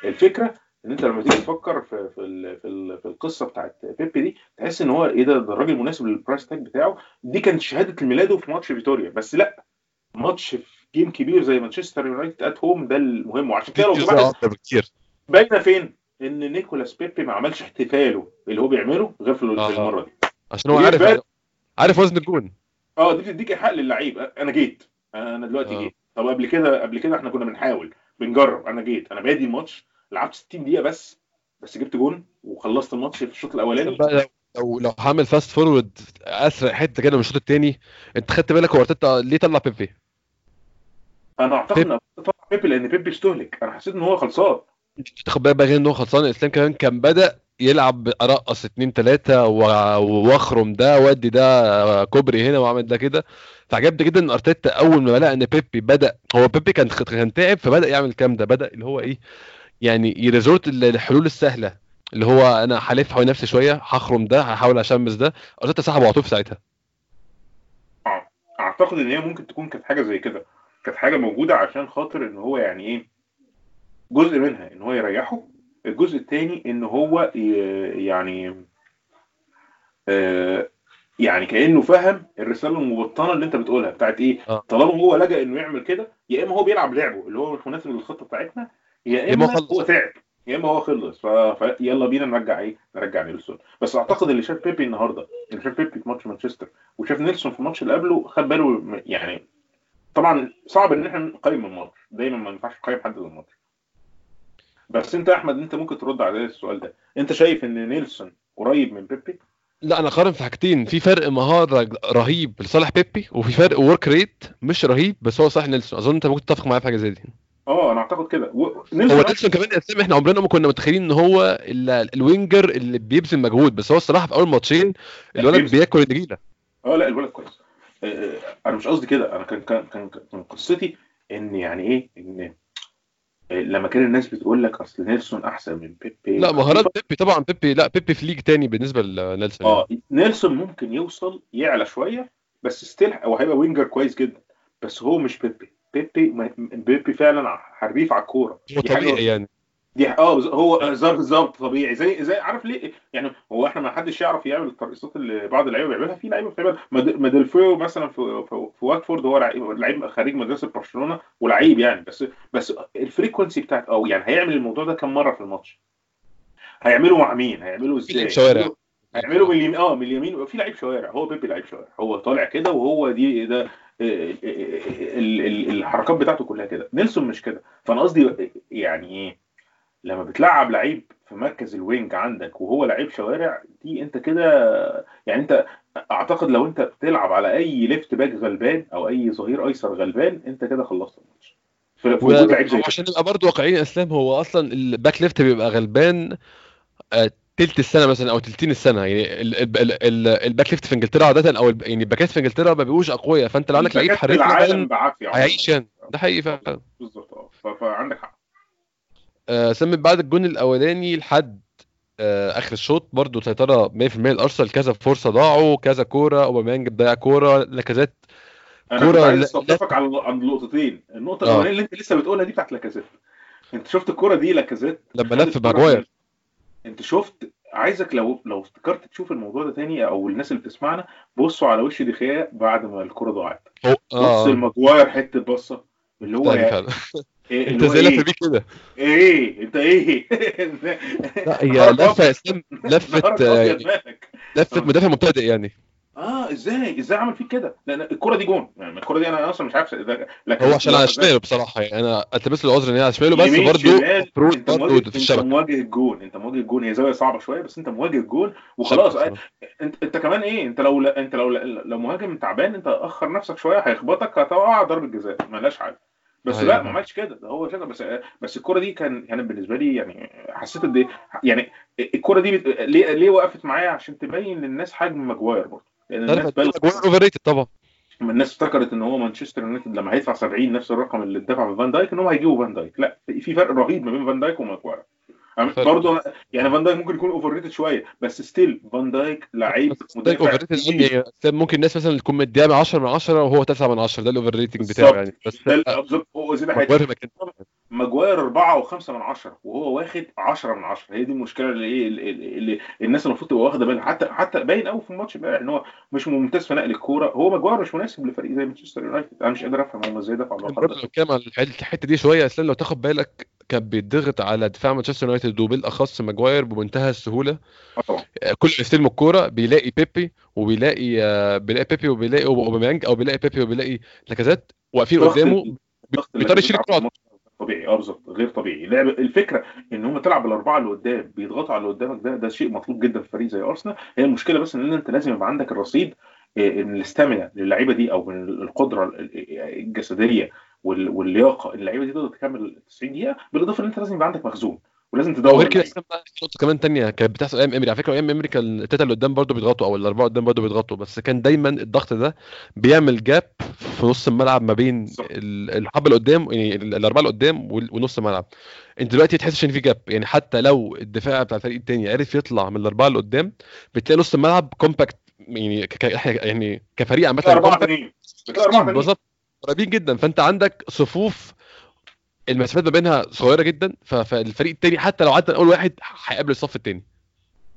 فالفكرة إن أنت لما تيجي تفكر في في في, في القصة بتاعت بيبي دي تحس إن هو إيه ده ده الراجل مناسب لل price tag بتاعه. دي كانت شهادة ميلاده في ماتش فيتوريا بس لأ. ماتش في game كبير زي مانشستر يونايتد at home ده المهم. وعشان كده لو باينة فين؟ إن نيكولاس بيبي ما عملش احتفاله اللي هو بيعمله غير في آه. المرة دي. عشان هو عارف فات؟ عارف وزن الجون. آه دي بتديك حق للعيب. أنا جيت. أنا دلوقتي آه. جيت. طب قبل كده قبل كده إحنا كنا بنحاول. بنجرب. أنا جيت. أنا بادي الماتش. لعبت 60 دقيقة بس. بس جبت جون وخلصت الماتش في الشوط الأولاني. بقى لو لو لو هعمل fast forward أسرع حتة كده من الشوط الثاني أنت خدت بالك هو أرتيتا ليه طلع بيبي؟ أنا اعتقد ان طبعا بيبي لأن بيبي استهلك. أنا حسيت ان هو خلصان. تاخد بالك بقى غير ان هو خلصان؟ الاسلام كمان كان بدأ يلعب ارقص اتنين تلاتة واخرم ده وادي ده كوبري هنا واعمل ده كده. فعجبني جدا إن أرتيتا أول ما لقى إن بيبي بدأ هو بيبي كان كان تعب فبدأ يعمل الكلام ده؟ بدأ اللي هو إيه يعني يريزورت للحلول السهلة. اللي هو أنا هلف حوالين نفسي شوية هخرم ده هحاول أشمس ده. أرتيتا سحبه على طول في ساعتها. أعتقد إن هي ممكن تكون كانت حاجة زي كده. كانت حاجة موجودة عشان خاطر إن هو يعني إيه جزء منها إن هو يريحه الجزء الثاني إن هو يعني آه يعني كأنه فهم الرسالة المبطنة اللي أنت بتقولها بتاعت إيه آه. طالما هو لجأ إنه يعمل كده يا إما هو بيلعب لعبه اللي هو مش مناسب للخطة بتاعتنا يا إما. هو تعب يا إما هو خلص ف... فيلا بينا نرجع إيه نرجع نيلسون بس أعتقد اللي شاف بيبي النهارده اللي شاف بيبي في ماتش مانشستر وشاف نيلسون في الماتش اللي قبله خد باله يعني طبعا صعب إن إحنا نقيم الماتش. دايما ما ينفعش نقيم حد بالماتش بس أنت يا أحمد أنت ممكن ترد على السؤال ده. أنت شايف إن نيلسون قريب من بيبي؟ لا أنا قارن في حاجتين. في فرق مهارة رهيب لصالح بيبي وفي فرق work rate مش رهيب بس هو صالح نيلسون. أظن أنت ممكن تتفق معايا في حاجة زي دي. آه أنا أعتقد كده. و... هو نيلسون كمان اسلام إحنا عمرنا ما كنا متخيلين إن هو ال- ال winger اللي بيبذل مجهود. بس هو الصراحة في أول ماتشين الولد. بياكل النجيلة. آه لا الولد كويس. أنا مش قصدي كده. أنا كان كان كان كان قصدي ان يعني إيه ان آه، لما كان الناس بتقول لك اصل نيلسون احسن من بيبي لا مهارات بيبي طبعا. بيبي لا بيبي في league تاني بالنسبة لنيلسون آه نيلسون ممكن يوصل يعلى شوية بس still هو هيبقى winger كويس جدا. بس هو مش بيبي. بيبي بيبي فعلا حريف على الكورة. هو طبيعي يعني. دي آه هو ظرف بالظبط طبيعي. زي زي عارف ليه؟ يعني هو إحنا ما حدش يعرف يعمل الترقصات اللي بعض اللعيبة بيعملها. في لعيبة بتعمل. ماد- مادلفيو مثلا في في, واتفورد هو لعيب خريج مدرسة برشلونة ولعيب يعني. بس بس ال frequency بتاعت أو يعني هيعمل الموضوع ده كم مرة في الماتش؟ هيعمله مع مين؟ هيعمله إزاي؟ شوارع. هيعمله من اليمين آه من اليمين. في لعيب شوارع. هو بيبي لعيب شوارع. هو طالع كده وهو دي ده ال- ال- ال- الحركات بتاعته كلها كده. نيلسون مش كده. فأنا قصدي يعني إيه؟ لما بتلعب لعيب في مركز ال wing عندك وهو لعيب شوارع دي انت كده يعني انت اعتقد لو انت بتلعب على اي left back غلبان أو اي ظهير ايسر غلبان انت كده خلصت الماتش. في وجود لعيب زي كده. وعشان نبقى برضه واقعيين يا اسلام هو أصلا ال back left بيبقى غلبان آه، تلت السنة مثلا أو تلتين السنة. يعني ال- ال- ال- ال- ال back left في إنجلترا عادة أو يعني الباكات في إنجلترا ما بيبقوش أقوياء. فأنت لو عندك لعيب حريف العالم بعافية هيعيش يعني. ده حقيقي فعلا. بالظبط. آه فعندك حق. آه، سمت بعد الجون الأولاني لحد آه، آخر الشوط. برضه سيطرة 100% الارسنال كذا فرصة ضاعوا كذا كورة. أوباميانج ضيع كورة. لاكازيت أنا عايز لا- استوقفك على عند نقطتين النقطة آه. الأولانية اللي أنت لسه بتقولها دي بتاعت لاكازيت أنت شفت الكرة دي لاكازيت لما لف من- أنت شفت؟ عايزك لو لو افتكرت تشوف الموضوع ده تاني أو الناس اللي بتسمعنا بصوا على وش دخيا بعد ما الكرة ضاعت. هو بص الماجواير حتة بصه اللي هو فعلا. إيه أنت زي لف إيه؟ بيه كده؟ إيه إنت إيه؟ لا هي لفة أبيض. اسلام لفت لفت. مدافع مبتدئ يعني. آه إزاي؟ إزاي عمل فيك كده؟ لأن الكرة دي جون. يعني الكرة دي أنا أصلا مش عارف لكن هو عشان على شماله بصراحة يعني. أنا ألتمس له العذر إن هي على شماله بس برضه المفروض أنت برضه مواجه في أنت الشبكه مواجه الجون. أنت مواجه الجون. هي زاوية صعبة شوية بس أنت مواجه الجون وخلاص. انت أنت كمان إيه؟ أنت لو أنت لو لو مهاجم تعبان أنت أخر نفسك شوية هيخبطك هتقع ضربة جزاء. مالهاش حاجة بس أيوة. لا ما عملش كده. ده هو كده بس بس الكرة دي كان كانت بالنسبة لي يعني حسيت قد إيه يعني الكرة دي بت... ليه ليه وقفت معايا؟ عشان تبين للناس حجم ماجواير برضه. لأن الناس بلغت overrated طبعا. الناس افتكرت إن هو مانشستر يونايتد لما هيدفع 70 نفس الرقم اللي اتدفع في فان دايك إن هم هيجيبوا فان دايك. لا في فرق رهيب ما بين فان دايك وماجواير. برضه يعني فان دايك ممكن يكون overrated شوية بس still فان دايك لعيب ده overrated ممكن الناس مثلا تكون مديها 10 من 10 وهو 9 من 10 ده ال overrating بتاعه يعني. بس ده ال- بالظبط. هو زي ما ماجواير 4 أو 5 من 10 وهو واخد 10 من 10 هي دي المشكلة اللي إيه اللي, الناس المفروض تبقى واخدة بالها. حتى حتى باين قوي في الماتش امبارح إن هو مش ممتاز في نقل الكورة. هو ماجواير مش مناسب لفريق زي مانشستر يونايتد. أنا مش قادر أفهم هم إزاي دفعوا برضه بالرقم لو ده نتكلم عن الح- الحتة دي شوية. أسلام لو تاخد بالك كان بيتضغط على دفاع مانشستر يونايتد وبالأخص ماجواير بمنتهى السهولة. طبعا. آه، كل ما يستلم الكورة بيلاقي بيبي وبيلاقي آه، بيلاقي بيبي وبيلاقي أوباميانج أو بيلاقي بيبي وبيلاقي لاكازيت. واقفين قدامه بيضطر يشيل. الماتش. طبيعي آه بالظبط غير طبيعي. لعب الفكرة إن هم تلعب بالأربعة اللي قدام بيضغطوا على اللي قدامك ده ده شيء مطلوب جدا في فريق زي أرسنال. هي المشكلة بس إن أنت لازم يبقى عندك الرصيد آه، من الاستامينا للعيبة دي أو من القدرة ال- الجسدية وال- واللياقة اللعيبة دي تقدر تكمل 90 دقيقة بالإضافة إن أنت لازم يبقى عندك مخزون. ولازم تدور. وغير كده نقطة كمان تانية كانت بتحصل أيام امري على فكرة أيام امري كان التلاته اللي قدام برضه بيضغطوا أو الأربعة قدام برضه بيضغطوا. بس كان دايما الضغط ده بيعمل جاب في نص الملعب ما بين الحبه اللي قدام يعني ال- الأربعة اللي قدام ونص الملعب. أنت دلوقتي تحسش إن في جاب يعني حتى لو الدفاع بتاع الفريق التاني عرف يطلع من الأربعة اللي قدام بتلاقي نص الملعب كومباكت يعني ك- يعني كفريق عامة بالظبط. قريبين جدا. فأنت عندك صفوف المسافات ما بينها صغيرة جدا فالفريق التاني حتى لو عدى أول واحد هيقابل الصف التاني.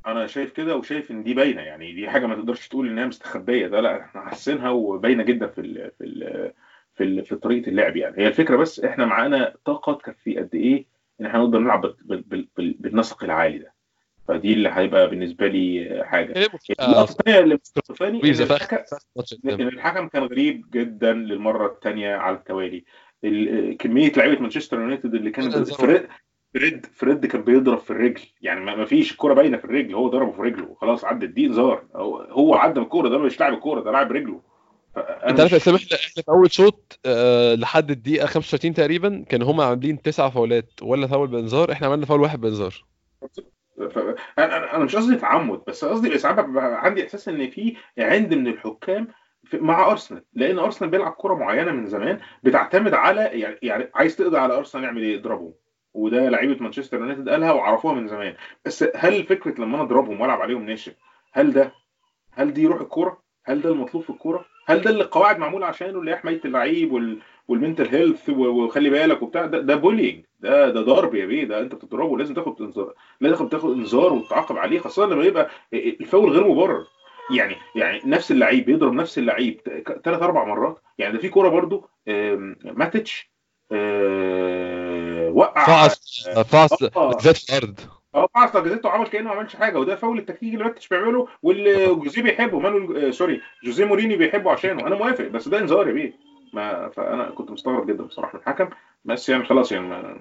أنا شايف كده وشايف إن دي باينة يعني دي حاجة ما تقدرش تقول إنها مستخبية ده لأ إحنا حاسينها وباينة جدا في ال في ال في ال في طريقة اللعب يعني. هي الفكرة بس إحنا معانا طاقة تكفي قد إيه إن إحنا نقدر نلعب بال- بال- بال- بال- بالنسق العالي ده. فدي اللي هيبقى بالنسبة لي حاجة. النقطه الثانية اللي مستفاني إن الحكم كان غريب جدا للمرة الثانية على التوالي. ال- كمية لعيبة مانشستر يونايتد اللي كانت. فريد فريد فريد كان بيضرب في الرجل. يعني ما فيش الكوره باينة في الرجل. هو ضربه في رجله. وخلاص عدت دي انذار. هو, هو عدى بالكوره ده مش لاعب الكوره ده لاعب رجله أنت عارف يا اسلام إحنا إحنا في أول شوط آه لحد الدقيقة 35 تقريبا كانوا هم عاملين تسع فاولات. ولا فاول بإنذار. إحنا عملنا فاول واحد بإنذار. ف- أنا أنا مش قصدي تعمد بس قصدي ساعات عندي إحساس إن في عند من الحكام مع أرسنال. لأن أرسنال بيلعب كرة معينة من زمان بتعتمد على يعني يعني عايز تقضي على أرسنال يعمل إيه؟ اضربه وده لعيبة مانشستر يونايتد قالها وعرفوها من زمان. بس هل فكرة لما أنا أضربهم وألعب عليهم ناشف هل ده هل دي روح الكوره هل ده المطلوب في الكوره هل ده اللي القواعد معمولة عشانه اللي هي حماية اللعيب وال والمنتال هيلث وخلي بالك وبتاع؟ ده ده بولينج ده ده ضرب يا بيه. ده أنت بتضربه لازم تاخد انذار لازم تاخد إنذار وتتعاقب عليه خاصة لما يبقى الفاول غير مبرر. يعني يعني نفس اللعيب بيضرب نفس اللعيب ثلاث أربع مرات. يعني ده في كورة برضو آم، ماتيتش آه، وقع فعص فعص آه. زاد في الأرض. آه فعص جازيتو عمل كأنه ما عملش حاجة وده فاول التكتيكي اللي ماتش بيعمله واللي جوزيه بيحبه مانويل آه، سوري جوزيه موريني بيحبه عشانه. أنا موافق بس ده إنذار يا بيه. ما فانا كنت مستغرب جدا بصراحة من الحكم. بس يعني خلاص يعني ما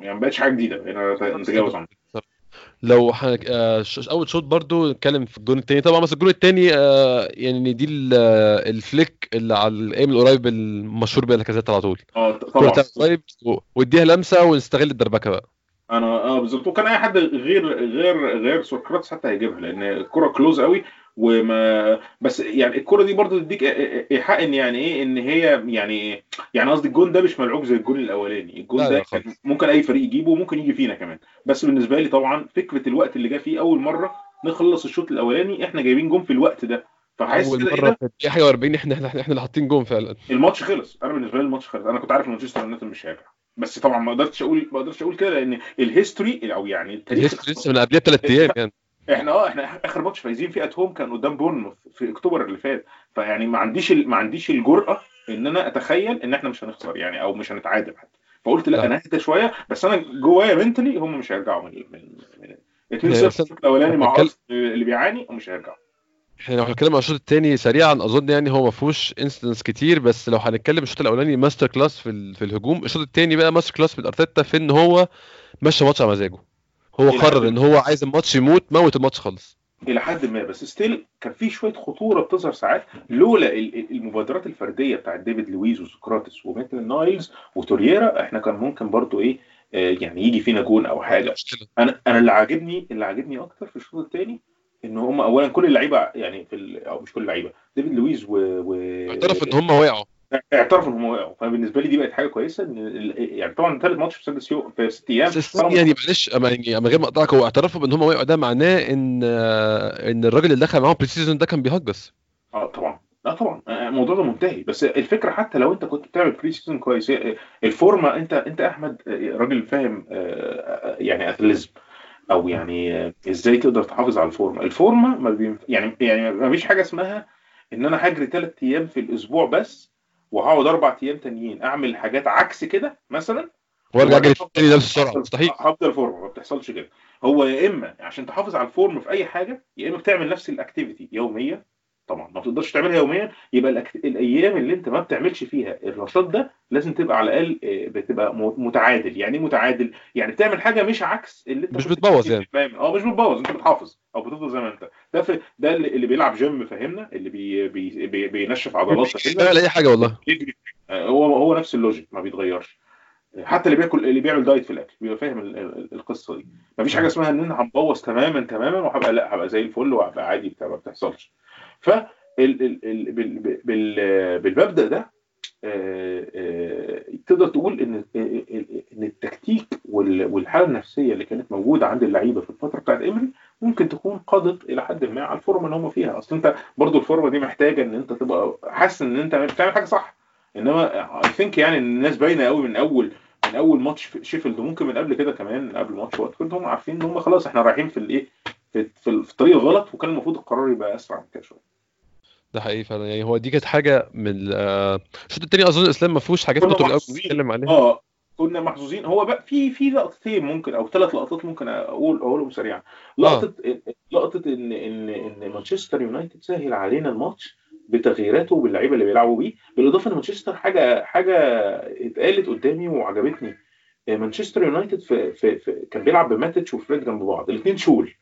يعني ما بقتش حاجة جديدة بقينا نتجاوز عنها لو ح... آه أول شوط برضو نتكلم في الجون التاني. طبعا بس الجون التاني آه يعني دي آه، الفليك اللي على الايم القريب المشهور بيها لاكازيت على طول. آه طبعا. قريب واديها لمسة ونستغل الدربكة بقى. أنا آه بالظبط. وكان أي حد غير غير غير سقراطس حتى هيجيبها لأن الكرة close قوي. وما بس يعني الكرة دي برضو تديك إيحاء إن يعني إيه إن هي يعني يعني قصدي الجون ده مش ملعوب زي الجون الأولاني. الجون ده كان. ممكن أي فريق يجيبه وممكن يجي فينا كمان. بس بالنسبة لي طبعا فكرة الوقت اللي جه فيه أول مرة نخلص الشوط الأولاني إحنا جايبين جون في الوقت ده. فحاسس أول إيه مرة في الدقيقه حاجة 40 إحنا إحنا إحنا اللي حاطين جون فعلا. الماتش خلص. أنا بالنسبة لي الماتش خلص. أنا كنت عارف إن مانشستر يونايتد مش هيرجع. بس طبعا ما قدرتش أقول ما قدرتش أقول كده لأن ال history أو يعني التاريخ لسه من قبلها بثلاث أيام يعني. إحنا آه إحنا اخر ماتش فايزين فيه at home كان قدام بورنموث في اكتوبر اللي فات فيعني ما عنديش. ما عنديش الجرأة إن أنا أتخيل إن إحنا مش هنخسر يعني أو مش هنتعادل حتى فقلت لأ لا. أنا اهدى شوية بس أنا جوايا mentally هم مش هيرجعوا من من, من 2 هي 0 أصلاً الشوط الأولاني مع أرسنال اللي بيعاني ومش هيرجعوا إحنا لو هنتكلم عن الشوط الثاني سريعا أظن يعني هو ما فيهوش instance كتير بس لو هنتكلم الشوط الأولاني masterclass في في الهجوم الشوط الثاني بقى masterclass من أرتيتا في إن هو مشى ماتش على مزاجه هو قرر إن هو عايز الماتش يموت موت الماتش خالص. إلى حد ما بس still كان في شوية خطورة بتظهر ساعات لولا ال- ال- المبادرات الفردية بتاعت ديفيد لويز وسقراطس وميتل نايلز وتورييرا إحنا كان ممكن برضو إيه آه، يعني يجي فينا جون أو حاجة. أنا أنا اللي عاجبني اللي عاجبني أكتر في الشوط الثاني إن هم اولا كل اللعيبة يعني في أو مش كل اللعيبة ديفيد لويز و, و... اعترف إن هم وقعوا. اعترفوا ان هم وقعوا فبالنسبه لي دي بقت حاجة كويسة إن يعني طبعا ثالث ماتش في ست يو- في ست أيام يعني معلش أما يعني من غير ما أقطعك هو اعترفوا بإن هم وقعوا ده معناه إن آه، إن الراجل اللي دخل معاهم pre-season ده كان بيهجس آه طبعا. لا طبعا. آه، الموضوع ده منتهي. بس الفكرة حتى لو أنت كنت بتعمل pre-season كويس الفورمة أنت أنت أحمد آه، راجل فاهم آه، آه، يعني athleticism أو يعني آه، إزاي تقدر تحافظ على الفورمة. الفورمة ما بينف... يعني يعني ما فيش حاجة اسمها إن أنا هجري ثلاث أيام في الأسبوع بس وهقعد أربع أيام تانيين أعمل حاجات عكس كده مثلا وأرجع أجري تاني نفس السرعه مستحيل. هفضل فورمه ما بتحصلش كده. هو يا إما عشان تحافظ على ال form في أي حاجة يا إما بتعمل نفس ال activity يوميا طبعا. ما بتقدرش تعملها يوميا يبقى ال act... الأيام اللي أنت ما بتعملش فيها النشاط ده لازم تبقى على الأقل آه، بتبقى متعادل. يعني إيه متعادل؟ يعني بتعمل حاجة مش عكس اللي أنت مش بتبوظ. يعني. آه مش بتبوظ أنت بتحافظ أو بتفضل زي ما أنت. ده في... ده اللي بيلعب جيم فاهمنا؟ اللي بي... بي... بي... بينشف عضلات بيعمل أي حاجة والله. آه، هو هو نفس ال logic ما بيتغيرش. حتى اللي بياكل اللي بيعمل دايت في الأكل بيبقى فاهم ال- ال- القصة دي. مفيش حاجة اسمها إن أنا هنبوظ تماما تماما وهبقى لأ هبقى زي الفل وهبقى عادي بتاع ما بتحصلش. ف ال- ال- ال- بال- بال- بالمبدأ ده آه، آه، تقدر تقول إن إن التكتيك وال- والحالة النفسية اللي كانت موجودة عند اللعيبة في الفترة بتاعت إمري ممكن تكون قضت إلى حد ما على الفورمة اللي هم فيها. أصل أنت برضو الفورمة دي محتاجة إن أنت تبقى حاسس إن أنت بتعمل حاجة صح. إنما I think يعني الناس باينة قوي من أول من أول ماتش في شيفيلد وممكن من قبل كده كمان قبل ماتش واتفورد هم عارفين إن هم خلاص إحنا رايحين في الإيه؟ في, في, الطريق الغلط وكان المفروض القرار يبقى أسرع من كده شوية. ده حقيقي فعلا. يعني هو دي كانت حاجة من آه، الشوط التاني أظن الإسلام ما فيهوش حاجات كنا كنت محظوظين. عليها. آه كنا محظوظين. هو بقى في في لقطتين ممكن أو ثلاث لقطات ممكن أقول أقولهم سريعا. لقطة لقطة ان ان إن مانشستر يونايتد سهل علينا الماتش بتغييراته وباللعيبة اللي بيلعبوا بيه. بالإضافة إن مانشستر حاجة حاجة اتقالت قدامي وعجبتني. آه، مانشستر يونايتد في, في, في كان بيلعب بماتش وفريد جنب بعض. الاثنين شول.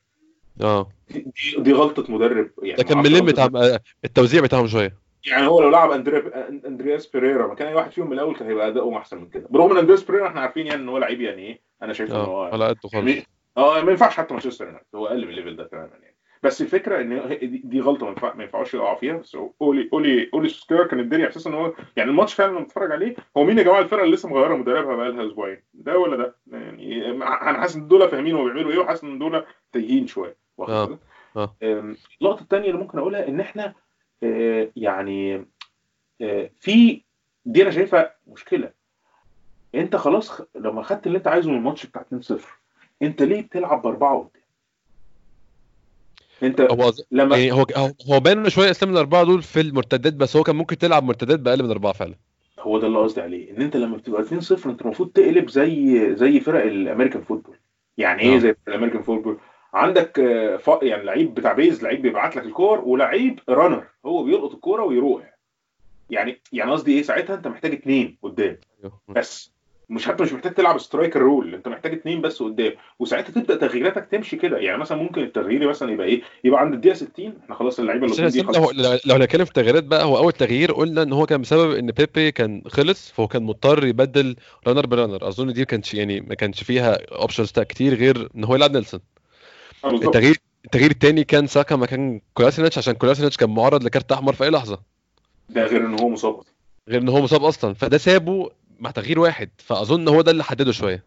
آه. دي, دي- غلطة مدرب يعني ده كان غلطة بتاع آه، التوزيع بتاعهم شوية. يعني هو لو لعب اندريا أندرياس بيريرا ما كان أي واحد فيهم من الأول كان هيبقى أداؤهم أحسن من كده. برغم إن أندرياس بيريرا إحنا عارفين يعني إن هو لعيب يعني إيه أنا شايف إن آه هو على قده خالص. يعني آه ما ينفعش حتى مانشستر يونايتد هو أقل من ال level ده تماما يعني. بس الفكرة إن دي, غلطة ما ينفع- ما ينفعش يقع فيها. بس أولي أولي أولي سولشاير كان اداني إحساس إن هو يعني الماتش فعلا لما بتفرج عليه هو مين يا جماعة الفرقة اللي لسه مغيرة مدربها بقى لها أسبوعين؟ ده ولا ده؟ يعني أنا حاسس إن دول فاهمين هو بيعملوا إيه وحاسس إن دول تايهين شوية. واخد آه. بالك؟ آه. اللقطة الثانية اللي ممكن أقولها إن إحنا آه، يعني في دي أنا شايفها مشكلة أنت خلاص لما خدت اللي أنت عايزه من الماتش بتاع 2-0 أنت ليه بتلعب بأربعة قدام؟ أنت هو لما يعني هو هو- باين شوية أسلام الأربعة دول في المرتدات بس هو كان ممكن تلعب مرتدات بأقل من أربعة فعلا هو ده اللي قصدي عليه إن أنت لما بتبقى 2-0 أنت المفروض تقلب زي زي فرق الأمريكان فوتبول يعني إيه. زي ال American football عندك آه، يعني لعيب بتاع passes لعيب بيبعت لك الكور ولعيب runner هو بيلقط الكورة ويروح. يعني يعني قصدي إيه؟ ساعتها أنت محتاج اثنين قدام. أيوه. بس. مش حتى مش محتاج تلعب striker رول أنت محتاج اثنين بس قدام. وساعتها تبدأ تغييراتك تمشي كده. يعني مثلا ممكن التغيير مثلا يبقى إيه؟ يبقى عند الدقيقة 60 إحنا خلاص اللعيبة اللي دي لو خلاص. لو هنتكلم في التغييرات بقى هو أول تغيير قلنا إن هو كان بسبب إن بيبي كان خلص فهو كان مضطر يبدل runner ب runner أظن دي كانش يعني ما كانش فيها options كتير غير إن هو يلعب نيلسون. التغيير التغيير الثاني كان ساكا مكان كولاسينيتش عشان كولاسينيتش كان معرض لكارت أحمر في أي لحظة. ده غير إن هو مصاب غير إن هو مصاب أصلا. فده سابه مع تغيير واحد. فأظن هو ده اللي حدده شوية.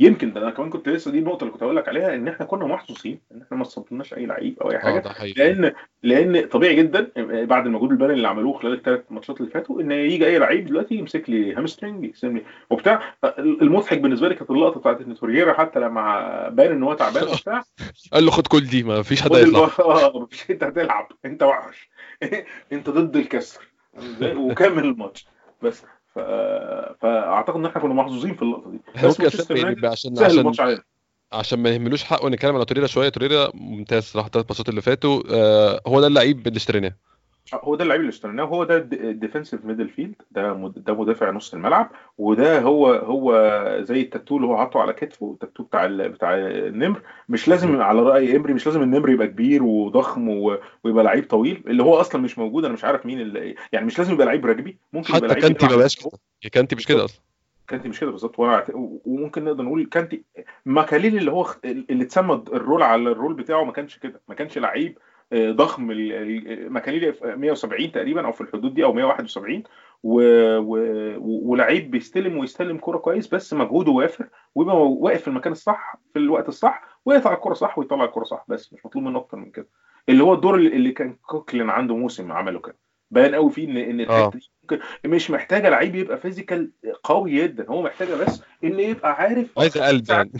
يمكن ده أنا كمان كنت لسه دي النقطة اللي كنت هقول لك عليها إن إحنا كنا محظوظين إن إحنا ما صبناش أي لعيب أو أي آه حاجة. ده حقيقي. لأن لأن طبيعي جدا بعد المجهود البدني اللي عملوه خلال الثلاث ماتشات اللي فاتوا إن يجي أي لعيب دلوقتي يمسك لي hamstring يقسم لي وبتاع. المضحك بالنسبة لي كانت اللقطة بتاعت إن تورييرا حتى لما بان إن هو تعبان وبتاع. قال له خد كل دي ما فيش حد هيطلع. آه مش أنت هتلعب أنت وحش. أنت ضد الكسر؟ وكمل الماتش. بس. فأعتقد إن إحنا كنا محظوظين في اللقطة دي. بس مانشستر يعني يونايتد عشان سهل عشان الماتش علينا. عشان ما يهملوش حقه نتكلم على توريرا شوية. توريرا ممتاز صراحة الثلاث ماتشات اللي فاتوا. آه هو ده اللعيب اللي اشتريناه. هو ده اللعيب اللي اشتريناه هو ده ال defensive midfield ده ده مدافع نص الملعب وده هو هو زي التاتو اللي هو حاطه على كتفه التاتو بتاع بتاع النمر. مش لازم على رأي إمري مش لازم النمر يبقى كبير وضخم ويبقى لعيب طويل اللي هو أصلا مش موجود أنا مش عارف مين اللي يعني مش لازم يبقى لعيب رجبي ممكن يبقى حتى لعيب كانتي ما بقاش كده. كانتي مش كده أصلا. كانتي مش كده بالظبط وممكن نقدر نقول كانتي ماكاليلي اللي هو اللي اتسمى ال role على ال role بتاعه ما كانش كده ما كانش لعيب ضخم في 170 تقريبا أو في الحدود دي أو 171 و... و... ولعيب بيستلم ويستلم كرة كويس بس مجهوده وافر ويبقى واقف في المكان الصح في الوقت الصح ويقطع الكرة صح ويطلع الكرة صح. بس مش مطلوب منه أكتر من كده. اللي هو الدور اللي كان كوكلين عنده موسم عمله كده. باين قوي فيه ان إن آه. الحتة دي ممكن مش محتاجة لعيب يبقى physical قوي جدا. هو محتاجة بس إن يبقى عارف عايز قلب يعني.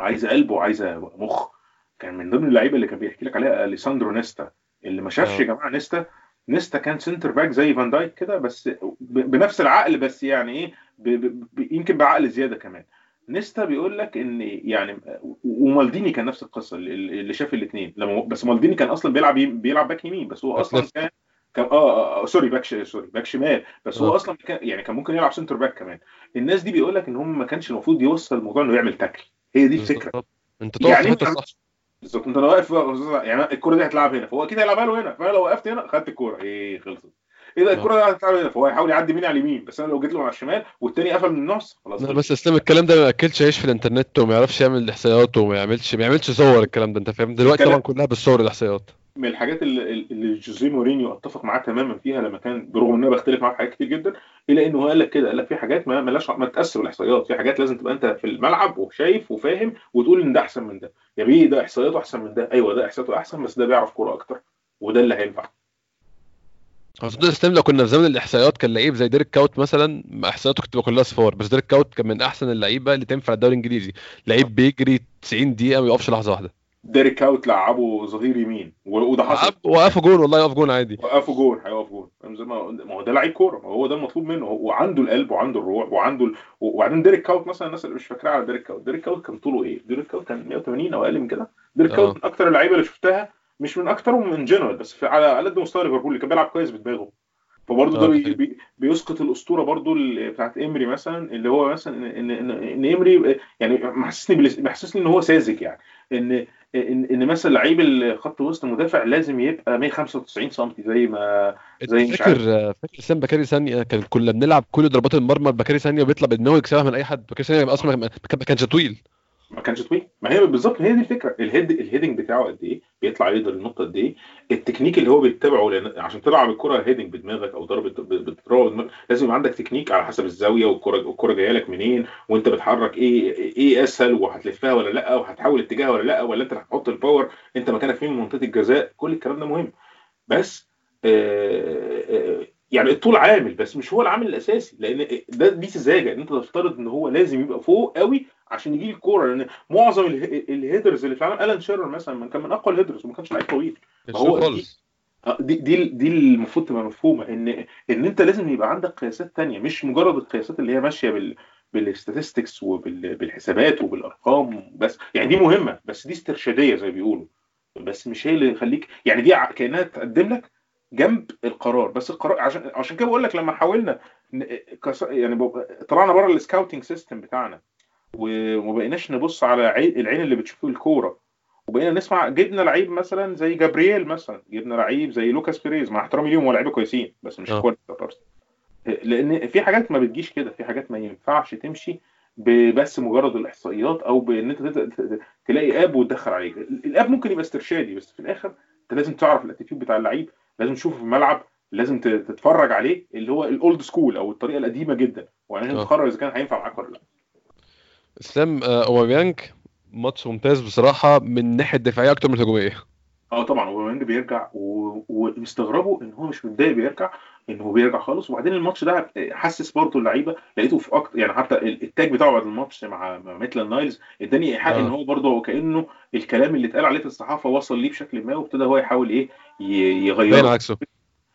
عايزه قلب وعايزه مخ. كان من ضمن اللعيبة اللي كان بيحكي لك عليها أليساندرو نيستا. اللي ما شافش يا آه جماعة نيستا نيستا كان center back زي فان دايك كده بس بنفس العقل بس يعني إيه يمكن بعقل زيادة كمان. نيستا بيقول لك إن يعني ومالديني كان نفس القصة اللي شاف الاثنين لما بس مالديني كان أصلا بيلعب بيلعب back يمين بس هو أصلا كان كان آه, آه آه، sorry باك sorry باك شمال. بس هو أصلا كان يعني كان ممكن يلعب center back كمان. الناس دي بيقول لك إن هم ما كانش المفروض يوصل الموضوع إنه يعمل tackle هي دي الفكرة. أنت يعني أنت الصح بالظبط. انت لو واقف يعني الكرة دي هتلعب هنا فهو أكيد هيلعبها له هنا. فأنا لو وقفت هنا خدت الكرة. إيه خلصت. إيه ده آه. الكرة دي هتلعب هنا. فهو هيحاول يعدي مني على اليمين. بس أنا لو جيت له على الشمال والتاني قفل من النص خلاص. لا بس اسلام الكلام ده ما يأكلش عيش في الإنترنت وما يعرفش يعمل إحصائيات وما يعملش ما يعملش صور الكلام ده. أنت فاهم؟ دلوقتي طبعا كلها بالصور الإحصائيات. من الحاجات اللي, جوزيه مورينيو اتفق معاه تماما فيها لما كان برغم إن أنا بختلف معاه في حاجات كتير جدا إلا إنه قال لك كده قال لك في حاجات ما ملاش ما تأثر الإحصائيات في حاجات لازم تبقى أنت في الملعب وشايف وفاهم وتقول إن ده أحسن من ده. يا بيه ده إحصائياته أحسن من ده. أيوه ده إحصائياته أحسن بس ده بيعرف كورة أكتر وده اللي هينفع. أظن إسلام لو كنا في زمن الإحصائيات كان لعيب زي ديرك كاوت مثلا إحصائياته كانت كلها صفار بس ديرك كاوت كان من أحسن اللعيبة اللي تنفع الدوري الإنجليزي. لعيب بيجري 90 دقيقة ما يقفش لحظة واحدة. ديرك كاوت لعبه ظهير يمين. وده حصل. وقف- وقفه جون والله يقف جون عادي. وقفوا جون هيقف جون. زي ما ما هو ده لعيب كورة ما هو ده المطلوب منه. هو وعنده القلب وعنده الروح وعنده ال... وبعدين ديريك كاوت مثلا الناس اللي مش فاكراه على ديريك كاوت. ديريك كاوت كان طوله إيه؟ ديريك كاوت كان 180 أو أقل من كده. ديريك كاوت آه. من أكتر اللعيبة اللي شفتها مش من اكترهم in general بس في على قد مستوى ليفربول اللي كان بيلعب كويس بدماغه. فبرضه آه ده بي بي بيسقط الأسطورة برضه بتاعت امري مثلا اللي هو مثلا ان ان ان, إن امري يعني محسسني محسسني إن هو ساذج يعني. ان ان إن مثلا لعيب الخط وسط مدافع لازم يبقى 195 سم زي ما زي مش فاكر عارف. فاكر اسلام بكاري سانيا؟ كان كنا بنلعب كل ضربات المرمى بكاري سانيا وبيطلع بدماغه يكسبها من أي حد بكاري سانيا أصلا ما كانش طويل. ما كانش طويل. ما هي بالظبط هي دي الفكرة. ال head ال heading بتاعه قد إيه؟ بيطلع يقدر ينط قد إيه؟ التكنيك اللي هو بيتبعه لأن عشان تلعب الكرة heading بدماغك أو ضربة بتضربها بدماغك لازم يبقى عندك تكنيك على حسب الزاوية والكره والكرة جاية لك منين وأنت بتحرك إيه إيه أسهل وهتلفها ولا لأ وهتحول اتجاهها ولا لأ ولا أنت هتحط ال power أنت مكانك فين من منطقة الجزاء؟ كل الكلام ده مهم. بس آه، آه، يعني الطول عامل بس مش هو العامل الأساسي لأن ده دي سذاجة إن أنت تفترض إن هو لازم يبقى فوق قوي عشان يجي الكوره لأن معظم ال- ال headers اللي في العالم ألان شيرر مثلا من كان من أقوى ال headers وما كانش لعيب طويل. دي خالص. آه، دي دي دي المفروض تبقى مفهومة ان إن أنت لازم يبقى عندك قياسات تانية مش مجرد القياسات اللي هي ماشية بال بال statistics وبالحسابات وبالأرقام بس. يعني دي مهمة بس دي استرشادية زي بيقولوا. بس مش هي اللي يخليك يعني دي كانها تقدم لك جنب القرار. بس القرار عشان عشان كده بقول لك لما حاولنا يعني طلعنا بره ال scouting system بتاعنا. وما بقيناش نبص على عين العين اللي بتشوف الكورة. وبقينا نسمع جبنا لعيب مثلا زي جابرييل مثلا. جبنا لعيب زي لوكاس بيريز مع احترامي ليهم هو لعيبه كويسين بس مش quality بتاعت لأن في حاجات ما بتجيش كده في حاجات ما ينفعش تمشي بس مجرد الإحصائيات أو بان أنت تلاقي app وتدخل عليك. ال app ممكن يبقى استرشادي بس في الآخر أنت لازم تعرف ال attitude بتاع اللعيب لازم تشوفه في الملعب لازم تتفرج عليه اللي هو ال old school أو الطريقة القديمة جدا. وعشان آه. تقرر إذا كان هينفع معاك ولا لأ. اسلام آه، أوباميانج ماتش ممتاز بصراحة من الناحية الدفاعية أكتر من الهجومية. آه طبعا أوباميانج بيرجع و- ومستغربه إن هو مش متضايق بيرجع إن هو بيرجع خالص. وبعدين الماتش ده حسس برضه اللعيبة لقيته في أكتر يعني حتى ال tag بتاعه بعد الماتش مع ميتلاند نايلز إداني إيحاء إن آه. هو برضه كأنه الكلام اللي اتقال عليه في الصحافة وصل ليه بشكل ما وابتدى هو يحاول إيه يغيره. عكسه.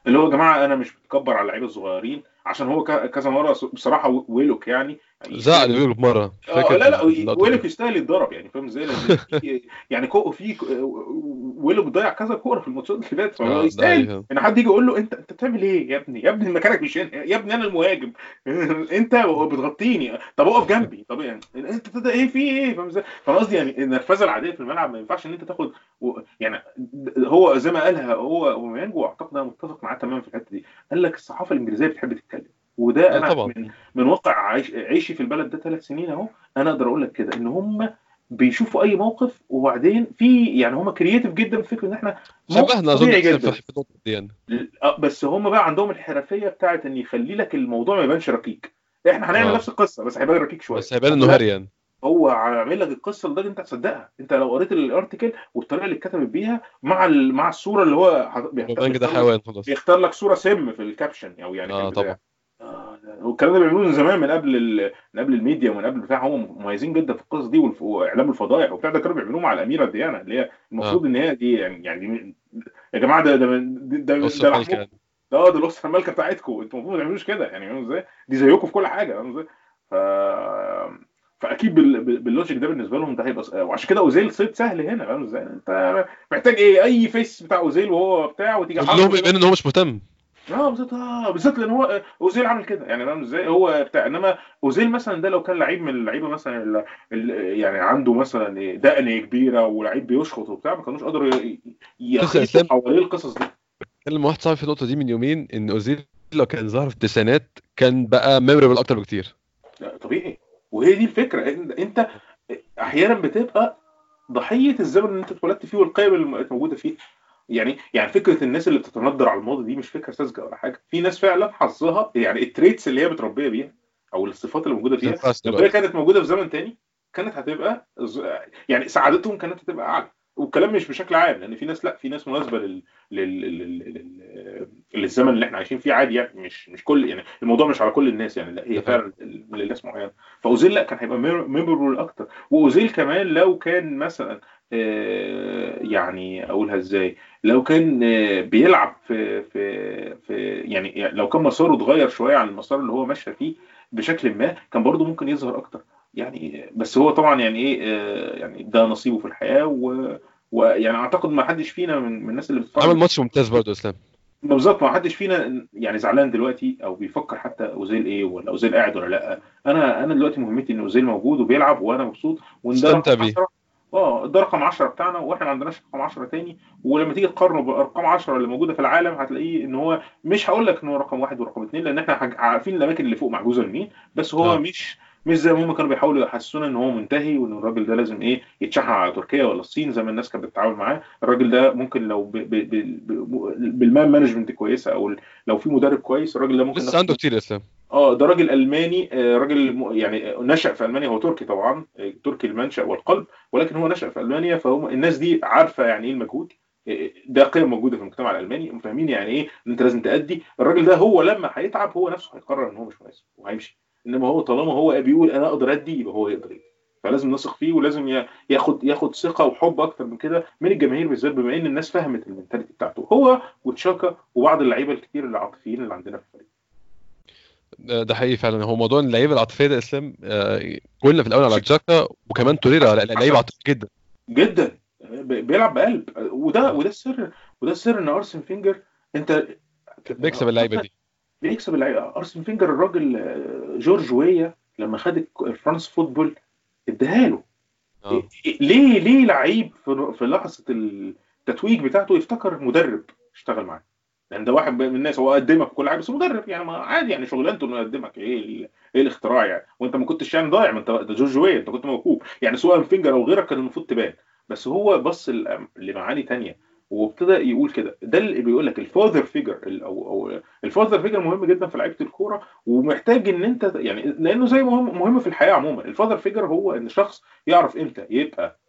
اللي هو يا جماعة أنا مش بتكبر على اللعيبة الصغيرين عشان هو كذا مرة بصراحة ويلوك يعني زعل ويلوك مرة. آه فاكر لا لا؟ ويلوك يستاهل يتضرب يعني فاهم إزاي يعني كو في ويلوك ضيع كذا كورة في الماتشات اللي فاتت. آه فهو ده يستاهل. ان حد يجي يقول له انت أنت بتعمل إيه يا ابني؟ يا ابني مكانك مش هنا. يا ابني أنا المهاجم. أنت بتغطيني. طب اقف جنبي. طب يعني أنت تبدا إيه؟ في إيه؟ فاهم إزاي؟ فانا قصدي؟ يعني النرفزه العادية في الملعب ما ينفعش إن أنت تاخد و... يعني هو زي ما قالها هو أوباميانج وأعتقد أنا متفق معاه تماما في الحتة دي. قال لك الصحافة الإنجليزية بتحب تتكلم. وده آه أنا طبعا. من من واقع عيش عيشي في البلد ده ثلاث سنين أهو. أنا أقدر أقول لك كده إن هم بيشوفوا أي موقف وبعدين في يعني هم creative جدا في فكرة إن إحنا شبهنا أظن في النقطه دي يعني. آه، بس هم بقى عندهم الحرفية بتاعت إن يخلي لك الموضوع ما يبانش ركيك إحنا هنعمل آه. نفس القصة بس هيبان ركيك شوية. بس هيبان إنه لا هري يعني. هو عامل لك القصة لدرجة أنت هتصدقها. أنت لو قريت ال article والطريقة اللي اتكتبت بيها مع ال... مع الصورة اللي هو بيختار بيختار لك صورة سم في ال caption أو يعني آه البتاع. طبعا. آه، والكلام ده بيعملوه من زمان من قبل ال... من قبل الميديا ومن قبل بتاع هم مميزين جدا في القصص دي والف... وإعلام الفضائح وبتاع ده كانوا بيعملوه مع الأميرة ديانا اللي هي المفروض إن هي دي يعني يعني. يا جماعة ده ده ده ده, ده يعني ده ده الاسره المالكه بتاعتكم أنتوا المفروض ما تعملوش كده يعني فاهم إزاي؟ دي زيكم في كل حاجة فاهم إزاي؟ ف فأكيد بال... بال- بال logic ده بالنسبة لهم ده هيبقى وعشان كده أوزيل صيد سهل هنا فاهم إزاي؟ انت محتاج إيه أي face بتاع أوزيل وهو بتاع وتيجي حاطه لهم إن هو مش مهتم آه بالظبط آه بالذات لأن هو أوزيل عامل كده يعني فاهم إزاي؟ هو بتاع إنما أوزيل مثلا ده لو كان لعيب من اللعيبة مثلا ال- ال- يعني عنده مثلا دقن كبيرة ولعيب بيشخط وبتاع ما كانوش قدروا يخيطوا حواليه القصص دي. كلم واحد صاحبي في النقطة دي من يومين إن أوزيل لو كان ظهر في التسعينات كان بقى memorable أكتر بكتير. طبيعي. وهي دي الفكرة إن- أنت أحيانا بتبقى ضحية الزمن اللي أنت اتولدت فيه والقيم اللي موجوده فيه. يعني يعني فكرة الناس اللي بتتندر على الماضي دي مش فكرة ساذجة ولا حاجة. في ناس فعلا حظها يعني ال traits اللي هي متربيه بيها أو الصفات اللي موجودة فيها لو هي كانت موجودة في زمن تاني كانت هتبقى يعني سعادتهم كانت هتبقى أعلى. والكلام مش بشكل عام لأن في ناس لأ في ناس مناسبة لل... لل... لل... لل... للزمن اللي إحنا عايشين فيه عادي يعني مش مش كل يعني الموضوع مش على كل الناس يعني لأ هي فعلا للناس معينة. فأوزيل لأ كان هيبقى ميموربل أكتر. وأوزيل كمان لو كان مثلا يعني أقولها إزاي. لو كان آه، بيلعب في في في يعني لو كان مساره اتغير شوية عن المسار اللي هو ماشي فيه بشكل ما كان برضه ممكن يظهر أكتر. يعني بس هو طبعا يعني إيه آه، يعني ده نصيبه في الحياة و ويعني أعتقد ما حدش فينا من, من الناس اللي عمل بتتفرج ماتش ممتاز برضه إسلام. بالظبط ما حدش فينا يعني زعلان دلوقتي أو بيفكر حتى أوزيل إيه ولا أوزيل قاعد ولا لأ. أنا أنا دلوقتي مهمتي إن أوزيل موجود وبيلعب وأنا مبسوط وإن ده استمتع رقم بيه 10 آه ده رقم 10 بتاعنا وإحنا ما عندناش رقم 10 تاني. ولما تيجي تقارنه بأرقام 10 اللي موجودة في العالم هتلاقيه إن هو مش هقول لك إن هو رقم واحد ورقم اثنين لأن إحنا عارفين الأماكن اللي فوق محجوزة لمين. بس هو آه مش مش زي ما هم كانوا بيحاولوا يحسسونا إن هو منتهي وإن الراجل ده لازم إيه يتشحن على تركيا ولا الصين زي ما الناس كانت بتتعامل معاه. الراجل ده ممكن لو. بال man management كويسة أو لو في مدرب كويس الراجل ده ممكن لسه ناخده عنده كتير يا إسلام. آه ده راجل ألماني آه، راجل يعني نشأ في ألمانيا هو تركي طبعا آه، تركي المنشأ والقلب ولكن هو نشأ في ألمانيا فهم الناس دي عارفة يعني إيه المجهود آه، ده قيم موجودة في المجتمع الألماني فاهمين يعني إيه إن أنت لازم تأدي. الراجل ده هو لما هيتعب هو نفسه هيقرر إن هو مش مناسب وهيمشي إنما هو طالما هو بيقول أنا أقدر أدي يبقى هو يقدر يدي فلازم نثق فيه ولازم ياخد ياخد ثقة وحب أكتر من كده من الجماهير بالذات بما إن الناس فهمت ال mentality بتاعته هو وتشاكا وبعض اللعيبة الكتير العاطفيين اللي عندنا في الفريق. ده حقيقي فعلا. هو موضوع اللعيبه العاطفية ده إسلام آه، قلنا في الأول على تشاكا وكمان توريرا لعيب عاطفي جدا. جدا. بيلعب بقلب. وده وده السر. وده السر إن أرسن فينجر أنت بيكسب اللعيبة دي. بيكسب اللعيبة. أرسن فينجر الراجل آه، جورج ويا لما خد فرانس فوتبول اداها له. آه. ليه ليه لعيب في لحظة التتويج بتاعته يفتكر مدرب اشتغل معاه؟ لأن ده واحد من الناس هو قدمك كل حاجة بس مدرب يعني ما عادي يعني شغلانته إنه يقدمك. إيه ال- إيه الاختراع يعني؟ وأنت ما كنتش يعني ضايع ما أنت ده جورج ويا أنت كنت موهوب. يعني سواء فينجر أو غيره كان المفروض تبان. بس هو بص لمعاني تانية وابتدى يقول كده. ده اللي بيقول لك ال father figure أو أو ال father figure مهم جدا في لعيبة الكورة ومحتاج إن أنت يعني لأنه زي مهم مهم في الحياة عموما. ال father figure هو إن شخص يعرف إمتى يبقى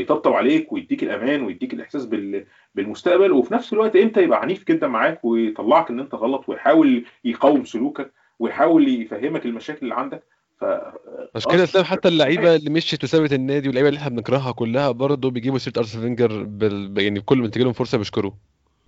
يطبطب عليك ويديك الأمان ويديك الإحساس بال بالمستقبل وفي نفس الوقت إمتى يبقى عنيف جدا معاك ويطلعك إن أنت غلط ويحاول يقاوم سلوكك ويحاول يفهمك المشاكل اللي عندك؟ ف عشان كده اسلام حتى اللعيبة اللي مشيت وسابت النادي واللعيبة اللي إحنا بنكرهها كلها برضه بيجيبوا سيرة أرسنال فينجر بال... يعني كل ما تجي لهم فرصة بيشكروه.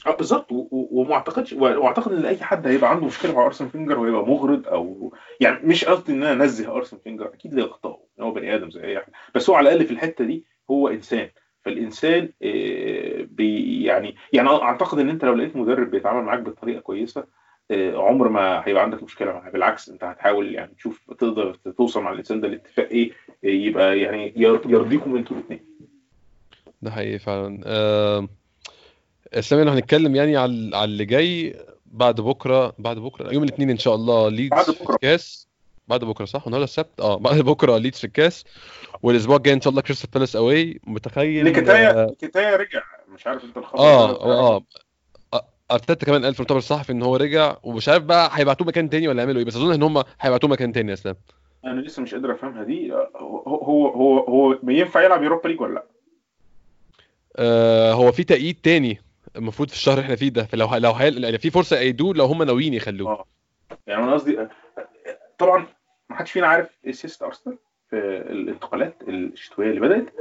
آه بالظبط. و- وما أعتقدش وأعتقد إن اي حد هيبقى عنده مشكلة مع ارسن فينجر وهيبقى مغرض أو يعني مش قصدي إن أنا أنزه ارسن فينجر أكيد ليه اخطاء هو بني آدم زي أي حد بس هو على الأقل في الحتة دي هو إنسان. فالإنسان آه، بي يعني يعني أعتقد إن أنت لو لقيت مدرب بيتعامل معاك بطريقة كويسة آه، عمر ما هيبقى عندك مشكلة معاه. بالعكس أنت هتحاول يعني تشوف تقدر توصل مع الإنسان ده لاتفاق إيه آه، يبقى يعني ير- يرضيكم أنتوا الاثنين ده حقيقي فعلا. آه، اسلام إحنا هنتكلم يعني على على اللي جاي بعد بكرة بعد بكرة يوم الاثنين إن شاء الله ليدز بعد في بكرة. بعد بكرة صح؟ النهارده السبت؟ آه بعد بكرة ليدز في الكاس والأسبوع الجاي إن شاء الله كريستال بالاس away. متخيل؟ نكتايا نكتايا رجع. مش عارف أنت الخبر آه آه آه. أرتيتا كمان قال في المؤتمر الصحفي إن هو رجع ومش عارف بقى هيبعتوه مكان تاني ولا يعملوا إيه بس أظن إن هم هيبعتوه مكان تاني يا اسلام أنا لسه مش قادر أفهمها دي. هو هو هو هو ينفع يلعب Europa League ولا لا؟ آه هو في تأييد تاني المفروض في الشهر اللي إحنا فيه ده فلو لو هي... يعني في فرصة يأيدوه لو هم ناويين يخلوه. آه. يعني أنا قصدي طبعا ما حدش فينا عارف إيه سياسه أرسنال في الانتقالات الشتوية اللي بدأت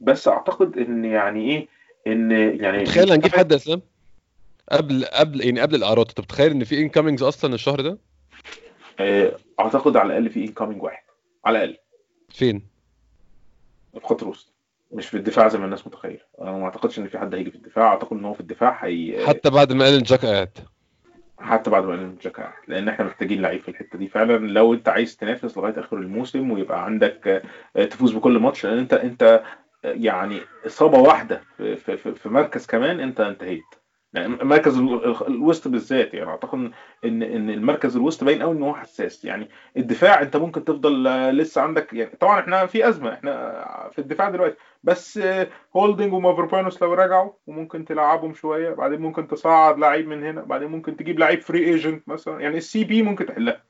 بس أعتقد إن يعني إيه إن يعني تخيل هنجيب حد يا اسلام قبل قبل يعني قبل الأعراض أنت بتخيل إن في incomings أصلا الشهر ده؟ آه، أعتقد على الأقل في incoming واحد على الأقل. فين؟ في خط الوسط مش في الدفاع زي ما الناس متخيلة. أنا ما أعتقدش إن في حد هيجي في الدفاع أعتقد إن هو في الدفاع هي حتى بعد ما قال جاك قاعد. حتى بعد ما قال جاكا. لأن إحنا محتاجين لعيب في الحتة دي فعلا لو أنت عايز تنافس لغاية آخر الموسم ويبقى عندك آه، تفوز بكل ماتش لأن أنت أنت آه، يعني إصابة واحدة في, في- في مركز كمان أنت انتهيت يعني مركز ال- ال- الوسط بالذات يعني أعتقد ان إن المركز الوسط باين قوي إن هو حساس. يعني الدفاع أنت ممكن تفضل لسه عندك يعني طبعا إحنا في أزمة إحنا في الدفاع دلوقتي بس هولدنج ومافروبانوس لو رجعوا وممكن تلعبهم شوية بعدين ممكن تصعد لعيب من هنا بعدين ممكن تجيب لعيب free agent مثلا يعني ال CB ممكن تحلها.